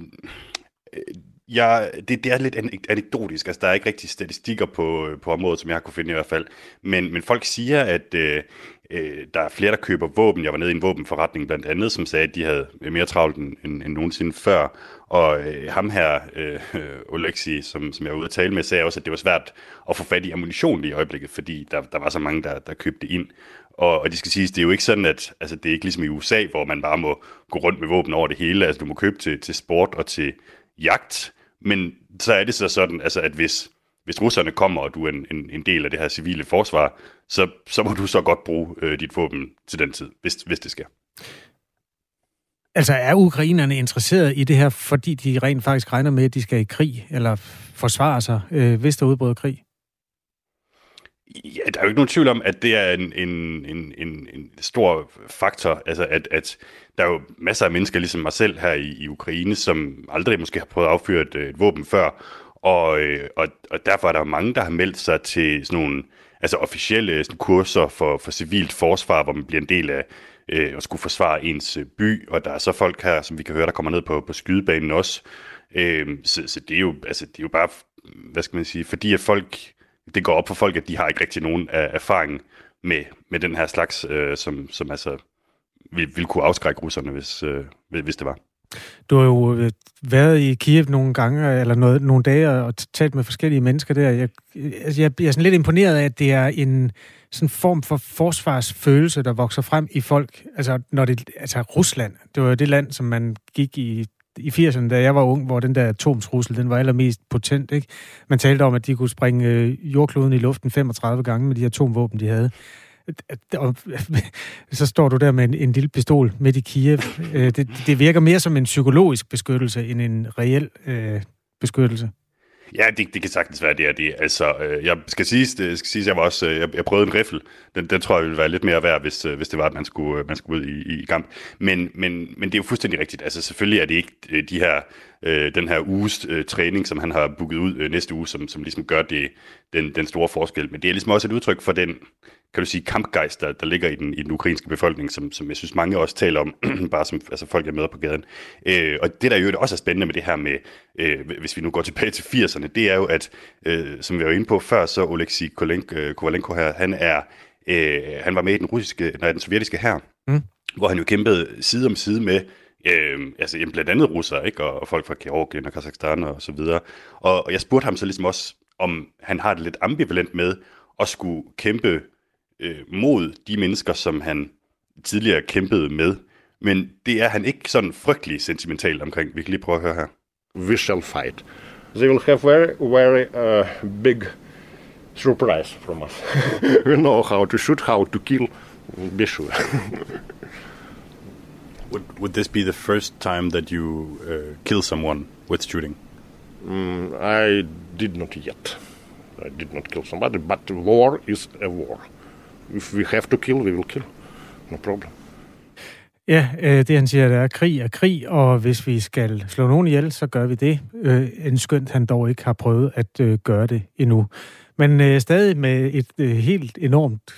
Ja, det, det er lidt anekdotisk. Altså, der er ikke rigtig statistikker på, øh, på området, som jeg har kunne finde i hvert fald. Men, men folk siger, at øh, øh, der er flere, der køber våben. Jeg var nede i en våbenforretning blandt andet, som sagde, at de havde mere travlt end, end, end nogensinde før. Og øh, ham her, øh, Oleksi, som, som jeg var ude at tale med, sagde også, at det var svært at få fat i ammunition i øjeblikket, fordi der, der var så mange, der, der købte ind. Og, og det skal siges, det er jo ikke sådan, at altså, det er ikke ligesom i USA, hvor man bare må gå rundt med våben over det hele. Altså, du må købe til, til sport og til jagt, men så er det så sådan, altså, at hvis, hvis russerne kommer, og du er en, en, en del af det her civile forsvar, så, så må du så godt bruge øh, dit våben til den tid, hvis, hvis det sker. Altså er ukrainerne interesseret i det her, fordi de rent faktisk regner med, at de skal i krig, eller forsvare sig, øh, hvis der udbryder krig? Ja, der er jo ikke nogen tvivl om, at det er en, en, en, en, en stor faktor, altså at, at der er jo masser af mennesker, ligesom mig selv her i, i Ukraine, som aldrig måske har prøvet at affyre et, et våben før, og, øh, og, og derfor er der mange, der har meldt sig til sådan nogle altså officielle sådan kurser for, for civilt forsvar, hvor man bliver en del af øh, at skulle forsvare ens øh, by, og der er så folk her, som vi kan høre, der kommer ned på, på skydebanen også. Øh, så, så det er jo altså det er jo bare, hvad skal man sige, fordi at folk, det går op for folk, at de har ikke rigtig nogen erfaring med, med den her slags, øh, som, som altså ville, ville kunne afskrække russerne, hvis, øh, hvis det var. Du har jo øh, været i Kiev nogle gange, eller noget, nogle dage, og talt med forskellige mennesker der. Jeg, altså, jeg, jeg er sådan lidt imponeret af, at det er en sådan form for forsvarsfølelse, der vokser frem i folk. Altså, når det, altså Rusland, det var jo det land, som man gik i i 80'erne, da jeg var ung, hvor den der atomtrussel, den var allermest potent, ikke? Man talte om, at de kunne springe øh, jordkloden i luften 35 gange med de atomvåben, de havde og så står du der med en, en lille pistol midt i Kiev. Øh, det, det virker mere som en psykologisk beskyttelse end en reel øh, beskyttelse. Ja, det, det kan sagtens være, det er det. Altså, øh, jeg skal sige, det skal sige, jeg var også, øh, jeg, jeg prøvede en riffel. Den, den tror jeg ville være lidt mere værd, hvis, øh, hvis det var, at man skulle, man skulle ud i, i kamp. Men, men, men det er jo fuldstændig rigtigt. Altså, selvfølgelig er det ikke de her, øh, den her uges øh, træning, som han har booket ud øh, næste uge, som, som ligesom gør det, den, den store forskel. Men det er ligesom også et udtryk for den, kan du sige, kampgejst, der, der ligger i den, i den ukrainske befolkning, som, som jeg synes mange også taler om, bare som altså folk er med på gaden. Øh, og det, der jo også er spændende med det her med, øh, hvis vi nu går tilbage til 80'erne, det er jo, at, øh, som vi var inde på før, så Oleksiy Kovalenko her, han er, øh, han var med i den russiske, nej, den sovjetiske her, mm. hvor han jo kæmpede side om side med Øh, altså jamen, blandt andet russere, ikke? Og, og folk fra Georgien og Kazakhstan og så videre. Og, og jeg spurgte ham så ligesom også, om han har det lidt ambivalent med at skulle kæmpe øh, mod de mennesker, som han tidligere kæmpede med. Men det er han ikke sådan frygtelig sentimental omkring. Vi kan lige prøve at høre her. We shall fight. They will have very, very uh, big surprise from us. we know how to shoot, how to kill. Be sure. would, would this be the first time that you uh, kill someone with shooting? Mm, I did not yet. I did not kill somebody, but war is a war. if we have to kill, we will kill. No problem. Ja, øh, det han siger, det er krig er krig, og hvis vi skal slå nogen ihjel, så gør vi det. Øh, en skønt han dog ikke har prøvet at øh, gøre det endnu. Men stadig med et helt enormt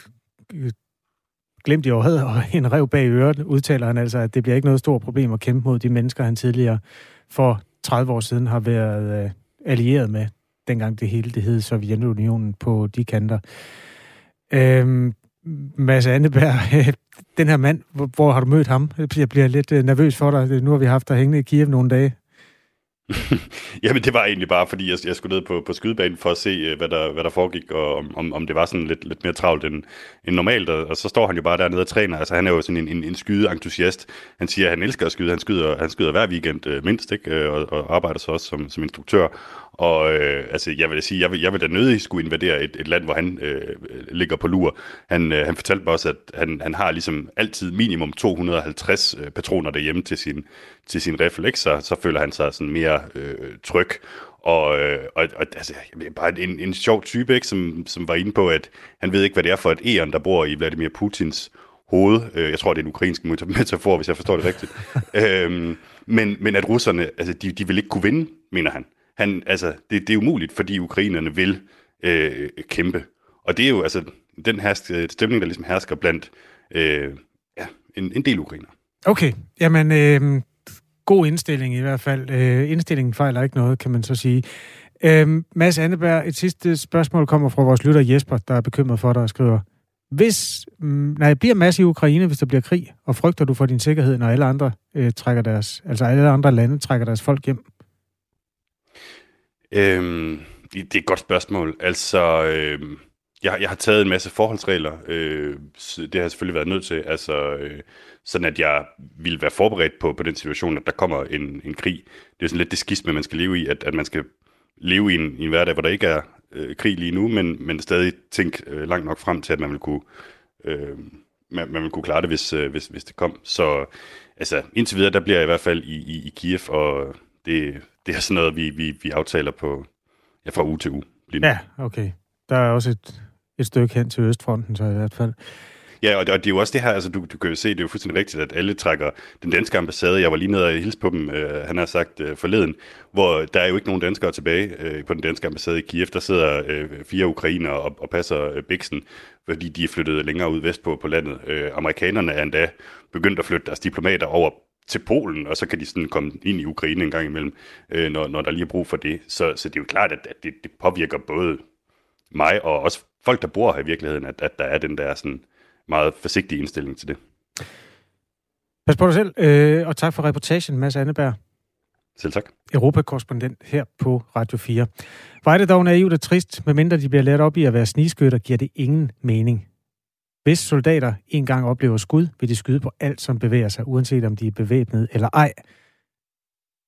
glemt i året og en rev bag øret, udtaler han altså, at det bliver ikke noget stort problem at kæmpe mod de mennesker, han tidligere for 30 år siden har været øh, allieret med, dengang det hele det hed Sovjetunionen på de kanter. Øhm, Mads Anneberg, den her mand, hvor, hvor har du mødt ham? Jeg bliver lidt øh, nervøs for dig. Nu har vi haft dig hængende i Kiev nogle dage. Jamen det var egentlig bare, fordi jeg, jeg skulle ned på, på skydebanen for at se, øh, hvad der, hvad der foregik, og om, om det var sådan lidt, lidt mere travlt end, end normalt. Og, og så står han jo bare dernede og træner. Altså han er jo sådan en, en, en skydeentusiast. Han siger, at han elsker at skyde. Han skyder, han skyder hver weekend øh, mindst, ikke? Øh, og, og arbejder så også som, som instruktør. Og øh, altså, jeg vil sige, jeg vil, jeg vil da nødig skulle invadere et, et land, hvor han øh, ligger på lur. Han, øh, han fortalte mig også, at han, han har ligesom altid minimum 250 øh, patroner derhjemme til sin, til sin refleks, så, så føler han sig sådan mere øh, tryg. Og, øh, og, og altså, bare en, en sjov type, ikke, som, som var inde på, at han ved ikke, hvad det er for et æren, der bor i Vladimir Putins hoved. Øh, jeg tror, det er en ukrainsk metafor, hvis jeg forstår det rigtigt. øhm, men, men at russerne, altså, de, de vil ikke kunne vinde, mener han han altså, det, det er umuligt, fordi ukrainerne vil øh, kæmpe. Og det er jo altså den hersk, øh, stemning, der ligesom hersker blandt øh, ja, en, en del ukrainer. Okay, jamen øh, god indstilling i hvert fald. Øh, indstillingen fejler ikke noget, kan man så sige. Øh, Mads Anneberg, et sidste spørgsmål kommer fra vores lytter Jesper, der er bekymret for dig og skriver, hvis, mm, nej, bliver Mads i Ukraine, hvis der bliver krig, og frygter du for din sikkerhed, når alle andre øh, trækker deres, altså alle andre lande trækker deres folk hjem? Øhm, det er et godt spørgsmål. Altså, øhm, jeg, jeg har taget en masse forholdsregler. Øh, det har jeg selvfølgelig været nødt til. Altså, øh, sådan at jeg ville være forberedt på, på den situation, at der kommer en, en krig. Det er sådan lidt det skisme, man skal leve i, at, at man skal leve i en, i en hverdag, hvor der ikke er øh, krig lige nu, men, men stadig tænke øh, langt nok frem til, at man vil kunne, øh, man, man vil kunne klare det, hvis, øh, hvis, hvis det kom. Så altså, indtil videre, der bliver jeg i hvert fald i, i, i Kiev, og det, det er sådan noget, vi, vi, vi aftaler på ja, fra uge til uge. Lige nu. Ja, okay. Der er også et, et stykke hen til Østfronten, så i hvert fald. Ja, og det, og det er jo også det her, altså du, du kan jo se, det er jo fuldstændig rigtigt, at alle trækker den danske ambassade. Jeg var lige nede og hilse på dem, øh, han har sagt øh, forleden, hvor der er jo ikke nogen danskere tilbage øh, på den danske ambassade i Kiev. Der sidder øh, fire ukrainer og, og passer øh, Bixen, fordi de er flyttet længere ud vestpå på landet. Øh, amerikanerne er endda begyndt at flytte deres diplomater over til Polen, og så kan de sådan komme ind i Ukraine en gang imellem, øh, når, når der lige er brug for det. Så, så det er jo klart, at, at det, det påvirker både mig og også folk, der bor her i virkeligheden, at, at der er den der sådan meget forsigtig indstilling til det. Pas på dig selv, øh, og tak for reportagen, Mads Anneberg. Selv tak. Europakorrespondent her på Radio 4. Var det dog naivt og trist, medmindre de bliver lært op i at være snigskytter, giver det ingen mening. Hvis soldater engang oplever skud, vil de skyde på alt, som bevæger sig, uanset om de er bevæbnet eller ej,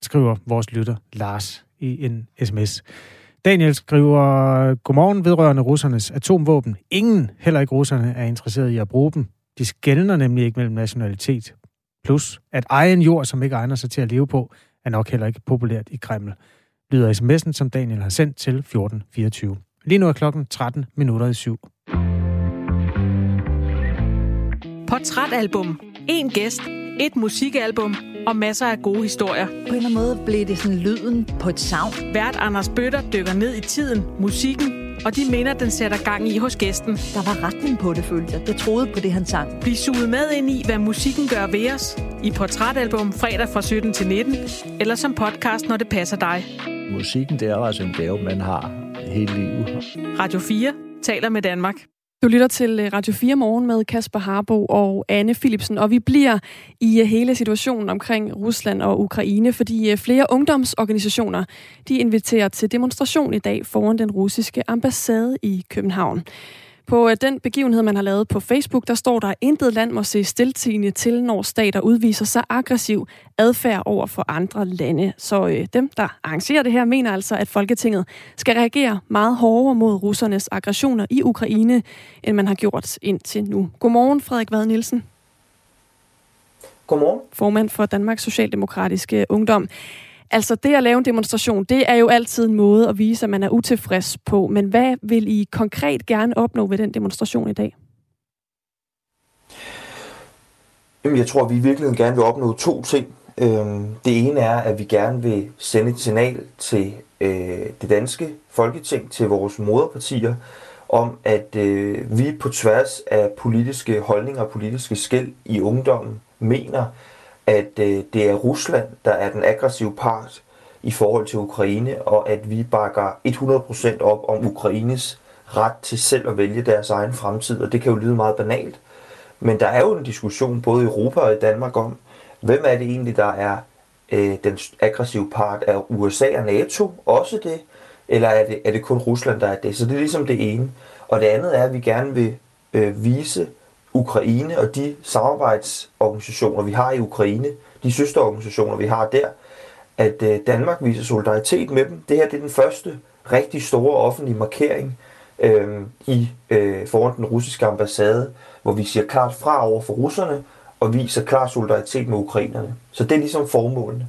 skriver vores lytter Lars i en sms. Daniel skriver, godmorgen vedrørende russernes atomvåben. Ingen, heller ikke russerne, er interesseret i at bruge dem. De skældner nemlig ikke mellem nationalitet. Plus, at egen jord, som ikke egner sig til at leve på, er nok heller ikke populært i Kreml. Lyder sms'en, som Daniel har sendt til 1424. Lige nu er klokken 13 minutter i syv. Portrætalbum. En gæst. Et musikalbum og masser af gode historier. På en eller anden måde blev det sådan lyden på et savn. Vært Anders Bøtter dykker ned i tiden, musikken og de minder, den sætter gang i hos gæsten. Der var retning på det, følte jeg. Jeg troede på det, han sang. Bliv suget med ind i, hvad musikken gør ved os. I Portrætalbum fredag fra 17 til 19, eller som podcast, når det passer dig. Musikken, det er altså en gave, man har hele livet. Radio 4 taler med Danmark. Du lytter til øh, Radio 4 Morgen med Kasper Harbo og Anne Philipsen, og vi bliver i øh, hele situationen omkring Rusland og Ukraine, fordi øh, flere ungdomsorganisationer de inviterer til demonstration i dag foran den russiske ambassade i København. På øh, den begivenhed, man har lavet på Facebook, der står der, intet land må se stiltigende til, når stater udviser sig aggressiv adfærd over for andre lande. Så øh, dem, der arrangerer det her, mener altså, at Folketinget skal reagere meget hårdere mod russernes aggressioner i Ukraine, end man har gjort indtil nu. Godmorgen, Frederik Vad Nielsen. Godmorgen. Formand for Danmarks Socialdemokratiske Ungdom. Altså det at lave en demonstration, det er jo altid en måde at vise, at man er utilfreds på. Men hvad vil I konkret gerne opnå ved den demonstration i dag? Jamen, jeg tror, at vi i virkeligheden gerne vil opnå to ting. Øhm, det ene er, at vi gerne vil sende et signal til øh, det danske folketing, til vores moderpartier, om at øh, vi på tværs af politiske holdninger og politiske skæld i ungdommen mener, at øh, det er Rusland, der er den aggressive part i forhold til Ukraine, og at vi bakker 100% op om Ukraines ret til selv at vælge deres egen fremtid. Og det kan jo lyde meget banalt, men der er jo en diskussion både i Europa og i Danmark om, hvem er det egentlig, der er øh, den aggressive part? Er USA og NATO også det? Eller er det, er det kun Rusland, der er det? Så det er ligesom det ene. Og det andet er, at vi gerne vil øh, vise Ukraine og de samarbejdsorganisationer, vi har i Ukraine, de søsterorganisationer, vi har der, at øh, Danmark viser solidaritet med dem. Det her det er den første rigtig store offentlige markering øh, i øh, foran den russiske ambassade, hvor vi siger klart fra over for russerne og viser klar solidaritet med ukrainerne. Så det er ligesom formålene.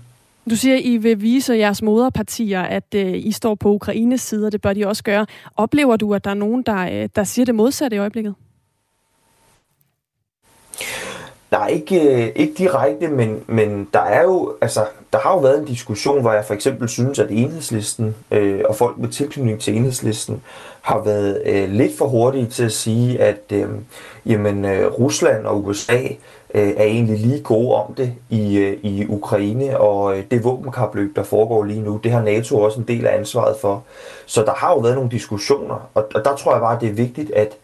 Du siger, at I vil vise jeres moderpartier, at øh, I står på Ukraines side, og det bør de også gøre. Oplever du, at der er nogen, der, øh, der siger det modsatte i øjeblikket? Nej, ikke, øh, ikke direkte, men, men der er jo, altså, der har jo været en diskussion, hvor jeg for eksempel synes, at enhedslisten øh, og folk med tilknytning til enhedslisten har været øh, lidt for hurtige til at sige, at øh, jamen, øh, Rusland og USA øh, er egentlig lige gode om det i, øh, i Ukraine, og øh, det våbenkapløb, der foregår lige nu, det har NATO også en del af ansvaret for. Så der har jo været nogle diskussioner, og, og der tror jeg bare, det er vigtigt, at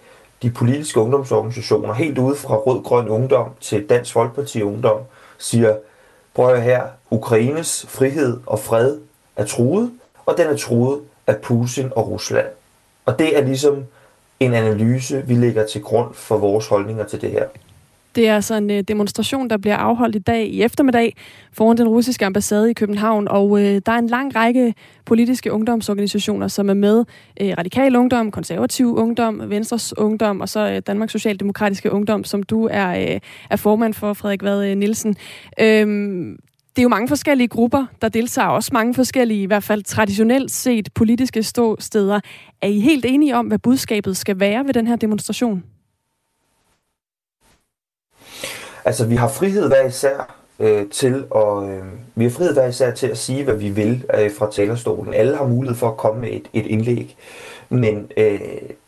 de politiske ungdomsorganisationer, helt ude fra Rød-Grøn Ungdom til Dansk Folkeparti Ungdom, siger, prøv at her, Ukraines frihed og fred er truet, og den er truet af Putin og Rusland. Og det er ligesom en analyse, vi lægger til grund for vores holdninger til det her. Det er altså en øh, demonstration, der bliver afholdt i dag i eftermiddag foran den russiske ambassade i København, og øh, der er en lang række politiske ungdomsorganisationer, som er med. Øh, Radikal Ungdom, Konservativ Ungdom, Venstres Ungdom og så øh, Danmarks Socialdemokratiske Ungdom, som du er, øh, er formand for, Frederik Vad øh, Nielsen. Øhm, det er jo mange forskellige grupper, der deltager, også mange forskellige, i hvert fald traditionelt set, politiske ståsteder. Er I helt enige om, hvad budskabet skal være ved den her demonstration? Altså, vi har frihed hver især øh, til at, øh, vi har frihed hver især til at sige, hvad vi vil øh, fra talerstolen. Alle har mulighed for at komme med et, et indlæg. Men øh,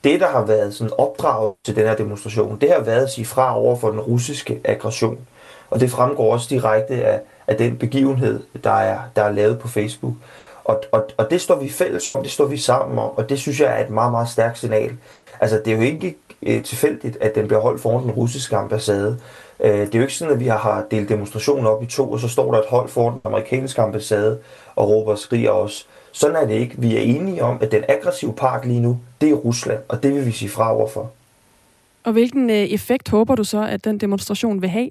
det, der har været sådan opdraget til den her demonstration, det har været at sige fra over for den russiske aggression. Og det fremgår også direkte af, af den begivenhed, der er, der er lavet på Facebook. Og, og, og det står vi fælles om, det står vi sammen om, og det synes jeg er et meget, meget stærkt signal. Altså, det er jo ikke øh, tilfældigt, at den bliver holdt foran den russiske ambassade. Øh, det er jo ikke sådan, at vi har delt demonstrationen op i to, og så står der et hold foran den amerikanske ambassade og råber og skriger os. Sådan er det ikke. Vi er enige om, at den aggressive part lige nu, det er Rusland, og det vil vi sige fra overfor. Og hvilken øh, effekt håber du så, at den demonstration vil have?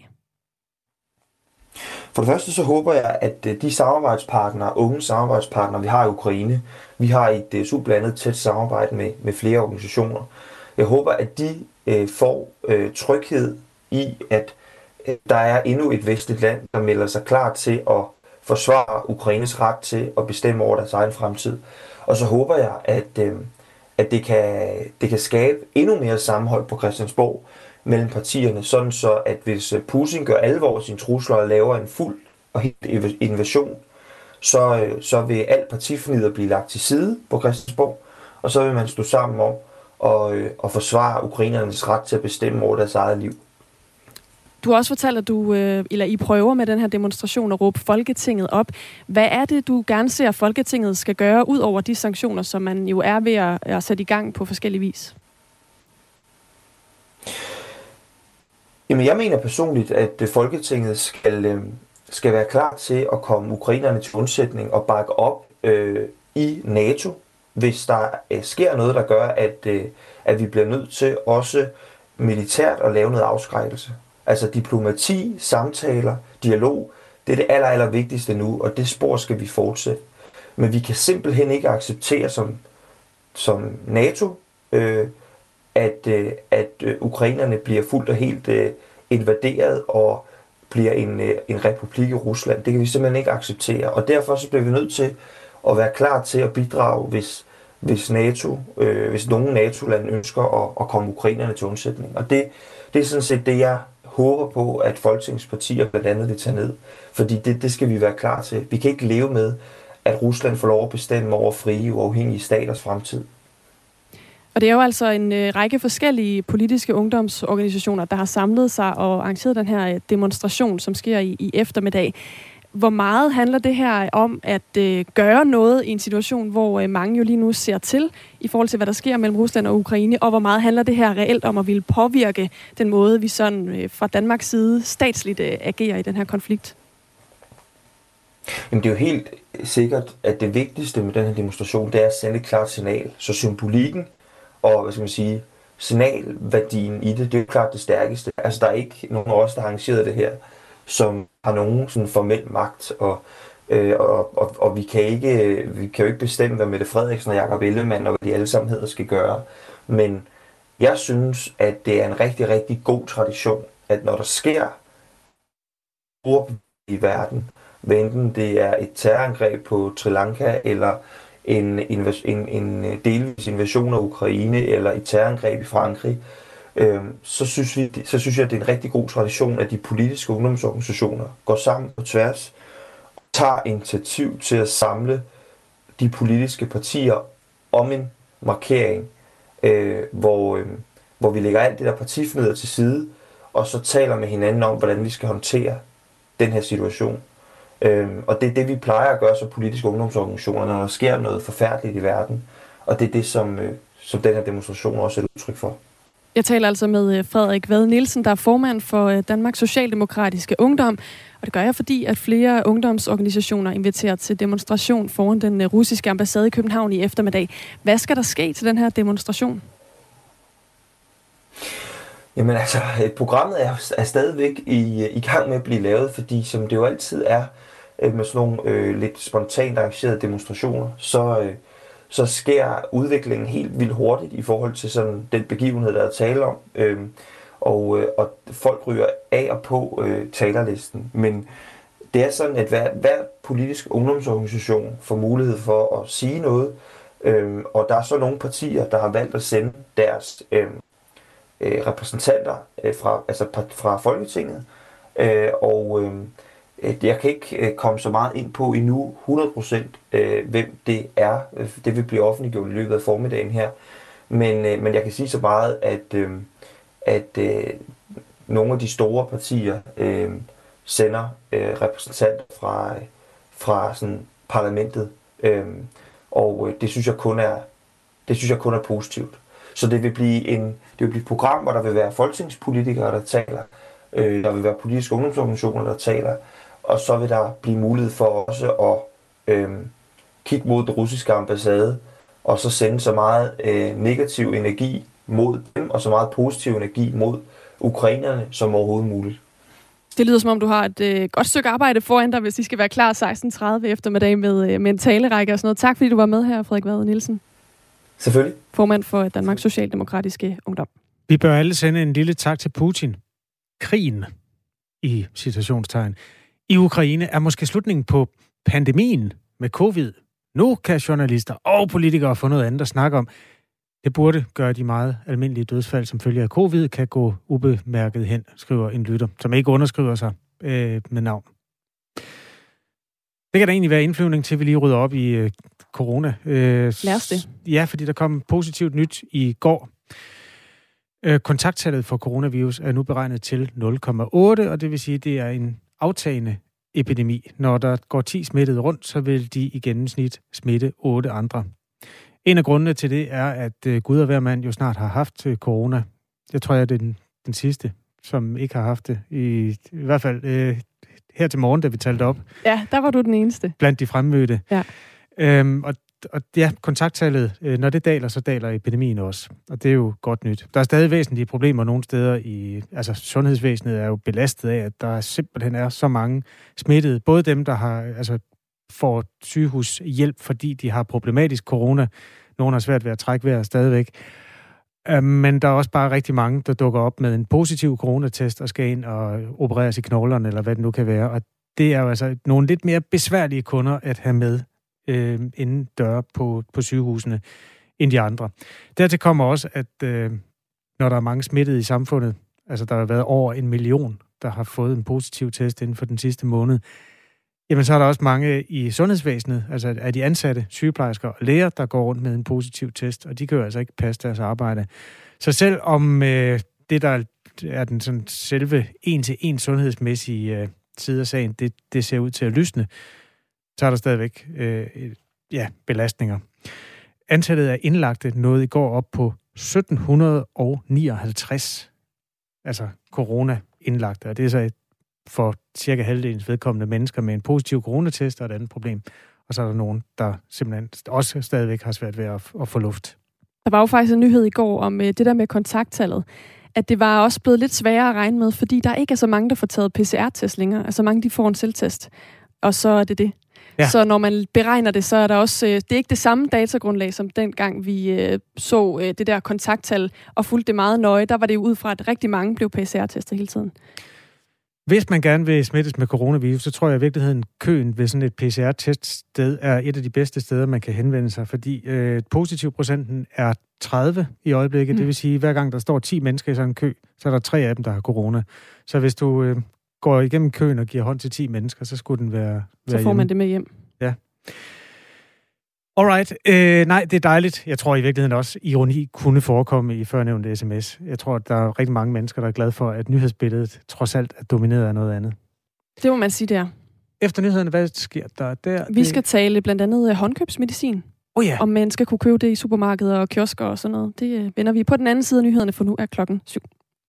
For det første så håber jeg, at øh, de samarbejdspartnere, unge samarbejdspartnere, vi har i Ukraine, vi har et øh, sublandet tæt samarbejde med, med flere organisationer. Jeg håber, at de øh, får øh, tryghed i, at der er endnu et vestligt land, der melder sig klar til at forsvare Ukraines ret til at bestemme over deres egen fremtid. Og så håber jeg, at, øh, at det, kan, det kan skabe endnu mere sammenhold på Christiansborg mellem partierne, sådan så at hvis øh, Putin gør alvor sine trusler og laver en fuld og helt invasion, så, øh, så vil alt partifnider blive lagt til side på Christiansborg, og så vil man stå sammen om at, øh, at forsvare ukrainernes ret til at bestemme over deres eget liv. Du har også fortalt, at du, øh, eller I prøver med den her demonstration at råbe Folketinget op. Hvad er det, du gerne ser, at Folketinget skal gøre, ud over de sanktioner, som man jo er ved at, at sætte i gang på forskellige vis? Jamen, jeg mener personligt, at øh, Folketinget skal, øh, skal være klar til at komme ukrainerne til undsætning og bakke op øh, i NATO, hvis der øh, sker noget, der gør, at, øh, at vi bliver nødt til også militært at lave noget afskrækkelse. Altså diplomati, samtaler, dialog, det er det aller, aller vigtigste nu, og det spor skal vi fortsætte. Men vi kan simpelthen ikke acceptere som, som NATO, øh, at, øh, at øh, ukrainerne bliver fuldt og helt øh, invaderet og bliver en, øh, en republik i Rusland. Det kan vi simpelthen ikke acceptere, og derfor så bliver vi nødt til at være klar til at bidrage, hvis, hvis NATO, øh, hvis nogen NATO-land ønsker at, at komme ukrainerne til undsætning. Og det, det er sådan set det, jeg håber på, at folketingspartier blandt andet vil tage ned. Fordi det, det skal vi være klar til. Vi kan ikke leve med, at Rusland får lov at bestemme over frie, uafhængige staters fremtid. Og det er jo altså en øh, række forskellige politiske ungdomsorganisationer, der har samlet sig og arrangeret den her øh, demonstration, som sker i, i eftermiddag. Hvor meget handler det her om at øh, gøre noget i en situation, hvor øh, mange jo lige nu ser til i forhold til, hvad der sker mellem Rusland og Ukraine, og hvor meget handler det her reelt om at ville påvirke den måde, vi sådan øh, fra Danmarks side statsligt øh, agerer i den her konflikt? Jamen det er jo helt sikkert, at det vigtigste med den her demonstration, det er at sende et klart signal. Så symbolikken og hvad skal man sige, signalværdien i det, det er jo klart det stærkeste. Altså der er ikke nogen af os, der har arrangeret det her, som har nogen sådan formel magt, og Øh, og, og, og vi, kan ikke, vi kan jo ikke bestemme, hvad Mette Frederiksen og Jakob Ellemann og hvad de alle sammen hedder skal gøre. Men jeg synes, at det er en rigtig, rigtig god tradition, at når der sker i verden, hvad enten det er et terrorangreb på Sri Lanka, eller en, en, en øh, delvis invasion af Ukraine, eller et terrorangreb i Frankrig, øh, øh, så, synes vi, så synes jeg, at det er en rigtig god tradition, at de politiske ungdomsorganisationer går sammen på tværs, og tager initiativ til at samle de politiske partier om en markering, øh, hvor, øh, hvor vi lægger alt det der partifneder til side, og så taler med hinanden om, hvordan vi skal håndtere den her situation. Øhm, og det er det, vi plejer at gøre som politiske ungdomsorganisationer, når der sker noget forfærdeligt i verden. Og det er det, som, øh, som den her demonstration også er et udtryk for. Jeg taler altså med øh, Frederik Vad Nielsen, der er formand for øh, Danmarks Socialdemokratiske Ungdom. Og det gør jeg, fordi at flere ungdomsorganisationer inviterer til demonstration foran den øh, russiske ambassade i København i eftermiddag. Hvad skal der ske til den her demonstration? Jamen altså, programmet er, er stadigvæk i, i gang med at blive lavet, fordi som det jo altid er med sådan nogle øh, lidt spontant arrangerede demonstrationer, så, øh, så sker udviklingen helt vildt hurtigt i forhold til sådan den begivenhed, der er tale om. Øh, og, øh, og folk ryger af og på øh, talerlisten. Men det er sådan, at hver, hver politisk ungdomsorganisation får mulighed for at sige noget, øh, og der er så nogle partier, der har valgt at sende deres øh, øh, repræsentanter øh, fra, altså fra Folketinget, øh, og øh, Øh, jeg kan ikke øh, komme så meget ind på endnu 100% øh, hvem det er. Det vil blive offentliggjort i løbet af formiddagen her. Men, men jeg kan sige så meget, at, at nogle af de store partier sender repræsentanter fra, fra sådan parlamentet. Og det synes jeg kun er det synes jeg kun er positivt. Så det vil blive en det vil blive et program, hvor der vil være folketingspolitikere, der taler, der vil være politiske ungdomsorganisationer, der taler, og så vil der blive mulighed for også at øh, kigge mod den russiske ambassade, og så sende så meget øh, negativ energi mod dem, og så meget positiv energi mod ukrainerne som overhovedet muligt. Det lyder som om, du har et øh, godt stykke arbejde foran dig, hvis I skal være klar 16.30 eftermiddag med, øh, med en talerække og sådan noget. Tak fordi du var med her, Frederik Vade Nielsen. Selvfølgelig. Formand for Danmarks Socialdemokratiske Ungdom. Vi bør alle sende en lille tak til Putin. Krigen i situationstegn i Ukraine er måske slutningen på pandemien med covid. Nu kan journalister og politikere få noget andet at snakke om. Det burde gøre de meget almindelige dødsfald, som følger af covid, kan gå ubemærket hen, skriver en lytter, som ikke underskriver sig øh, med navn. Det kan da egentlig være indflyvning til, at vi lige rydder op i øh, corona. Øh, Lad os det. Ja, fordi der kom positivt nyt i går. Øh, kontakttallet for coronavirus er nu beregnet til 0,8, og det vil sige, at det er en aftagende epidemi. Når der går 10 smittede rundt, så vil de i gennemsnit smitte 8 andre. En af grundene til det er, at øh, Gud og hver mand jo snart har haft øh, corona. Jeg tror, jeg er den, den sidste, som ikke har haft det. I, i hvert fald øh, her til morgen, da vi talte op. Ja, der var du den eneste. Blandt de fremmødte. Ja. Øhm, og og ja, kontakttallet, øh, når det daler, så daler epidemien også. Og det er jo godt nyt. Der er stadig væsentlige problemer nogle steder i... Altså, sundhedsvæsenet er jo belastet af, at der simpelthen er så mange smittede. Både dem, der har altså, får sygehushjælp, fordi de har problematisk corona. Nogle har svært ved at trække vejret stadigvæk. Øh, men der er også bare rigtig mange, der dukker op med en positiv coronatest og skal ind og opereres i knoglerne, eller hvad det nu kan være. Og det er jo altså nogle lidt mere besværlige kunder at have med øh, inden døre på, på sygehusene end de andre. Dertil kommer også, at øh, når der er mange smittede i samfundet, altså der har været over en million, der har fået en positiv test inden for den sidste måned, jamen så er der også mange i sundhedsvæsenet, altså af de ansatte, sygeplejersker og læger, der går rundt med en positiv test, og de kan jo altså ikke passe deres arbejde. Så selv om øh, det, der er den sådan selve en-til-en sundhedsmæssige øh, side af sagen, det, det ser ud til at lysne, så er der stadigvæk øh, ja, belastninger. Antallet af indlagte nåede i går op på 1759, altså corona-indlagte, og det er så for cirka halvdelens vedkommende mennesker med en positiv coronatest og et andet problem. Og så er der nogen, der simpelthen også stadigvæk har svært ved at, at få luft. Der var jo faktisk en nyhed i går om øh, det der med kontakttallet. At det var også blevet lidt sværere at regne med, fordi der ikke er så mange, der får taget PCR-test længere. Altså mange, de får en selvtest. Og så er det det. Ja. Så når man beregner det, så er der også, øh, det er ikke det samme datagrundlag, som dengang vi øh, så øh, det der kontakttal og fulgte det meget nøje. Der var det jo ud fra, at rigtig mange blev PCR-testet hele tiden. Hvis man gerne vil smittes med coronavirus, så tror jeg i virkeligheden, køen ved sådan et PCR-teststed er et af de bedste steder, man kan henvende sig, fordi øh, positivprocenten er 30 i øjeblikket. Mm. Det vil sige, at hver gang der står 10 mennesker i sådan en kø, så er der tre af dem, der har corona. Så hvis du øh, går igennem køen og giver hånd til 10 mennesker, så skulle den være, være Så får hjemme. man det med hjem. Ja. Alright. Øh, nej, det er dejligt. Jeg tror i virkeligheden også, ironi kunne forekomme i førnævnte sms. Jeg tror, at der er rigtig mange mennesker, der er glade for, at nyhedsbilledet trods alt er domineret af noget andet. Det må man sige, der. Efter nyhederne, hvad sker der der? Vi skal tale blandt andet øh, håndkøbsmedicin. Oh ja. Om man skal kunne købe det i supermarkeder og kiosker og sådan noget. Det øh, vender vi på den anden side af nyhederne, for nu er klokken syv.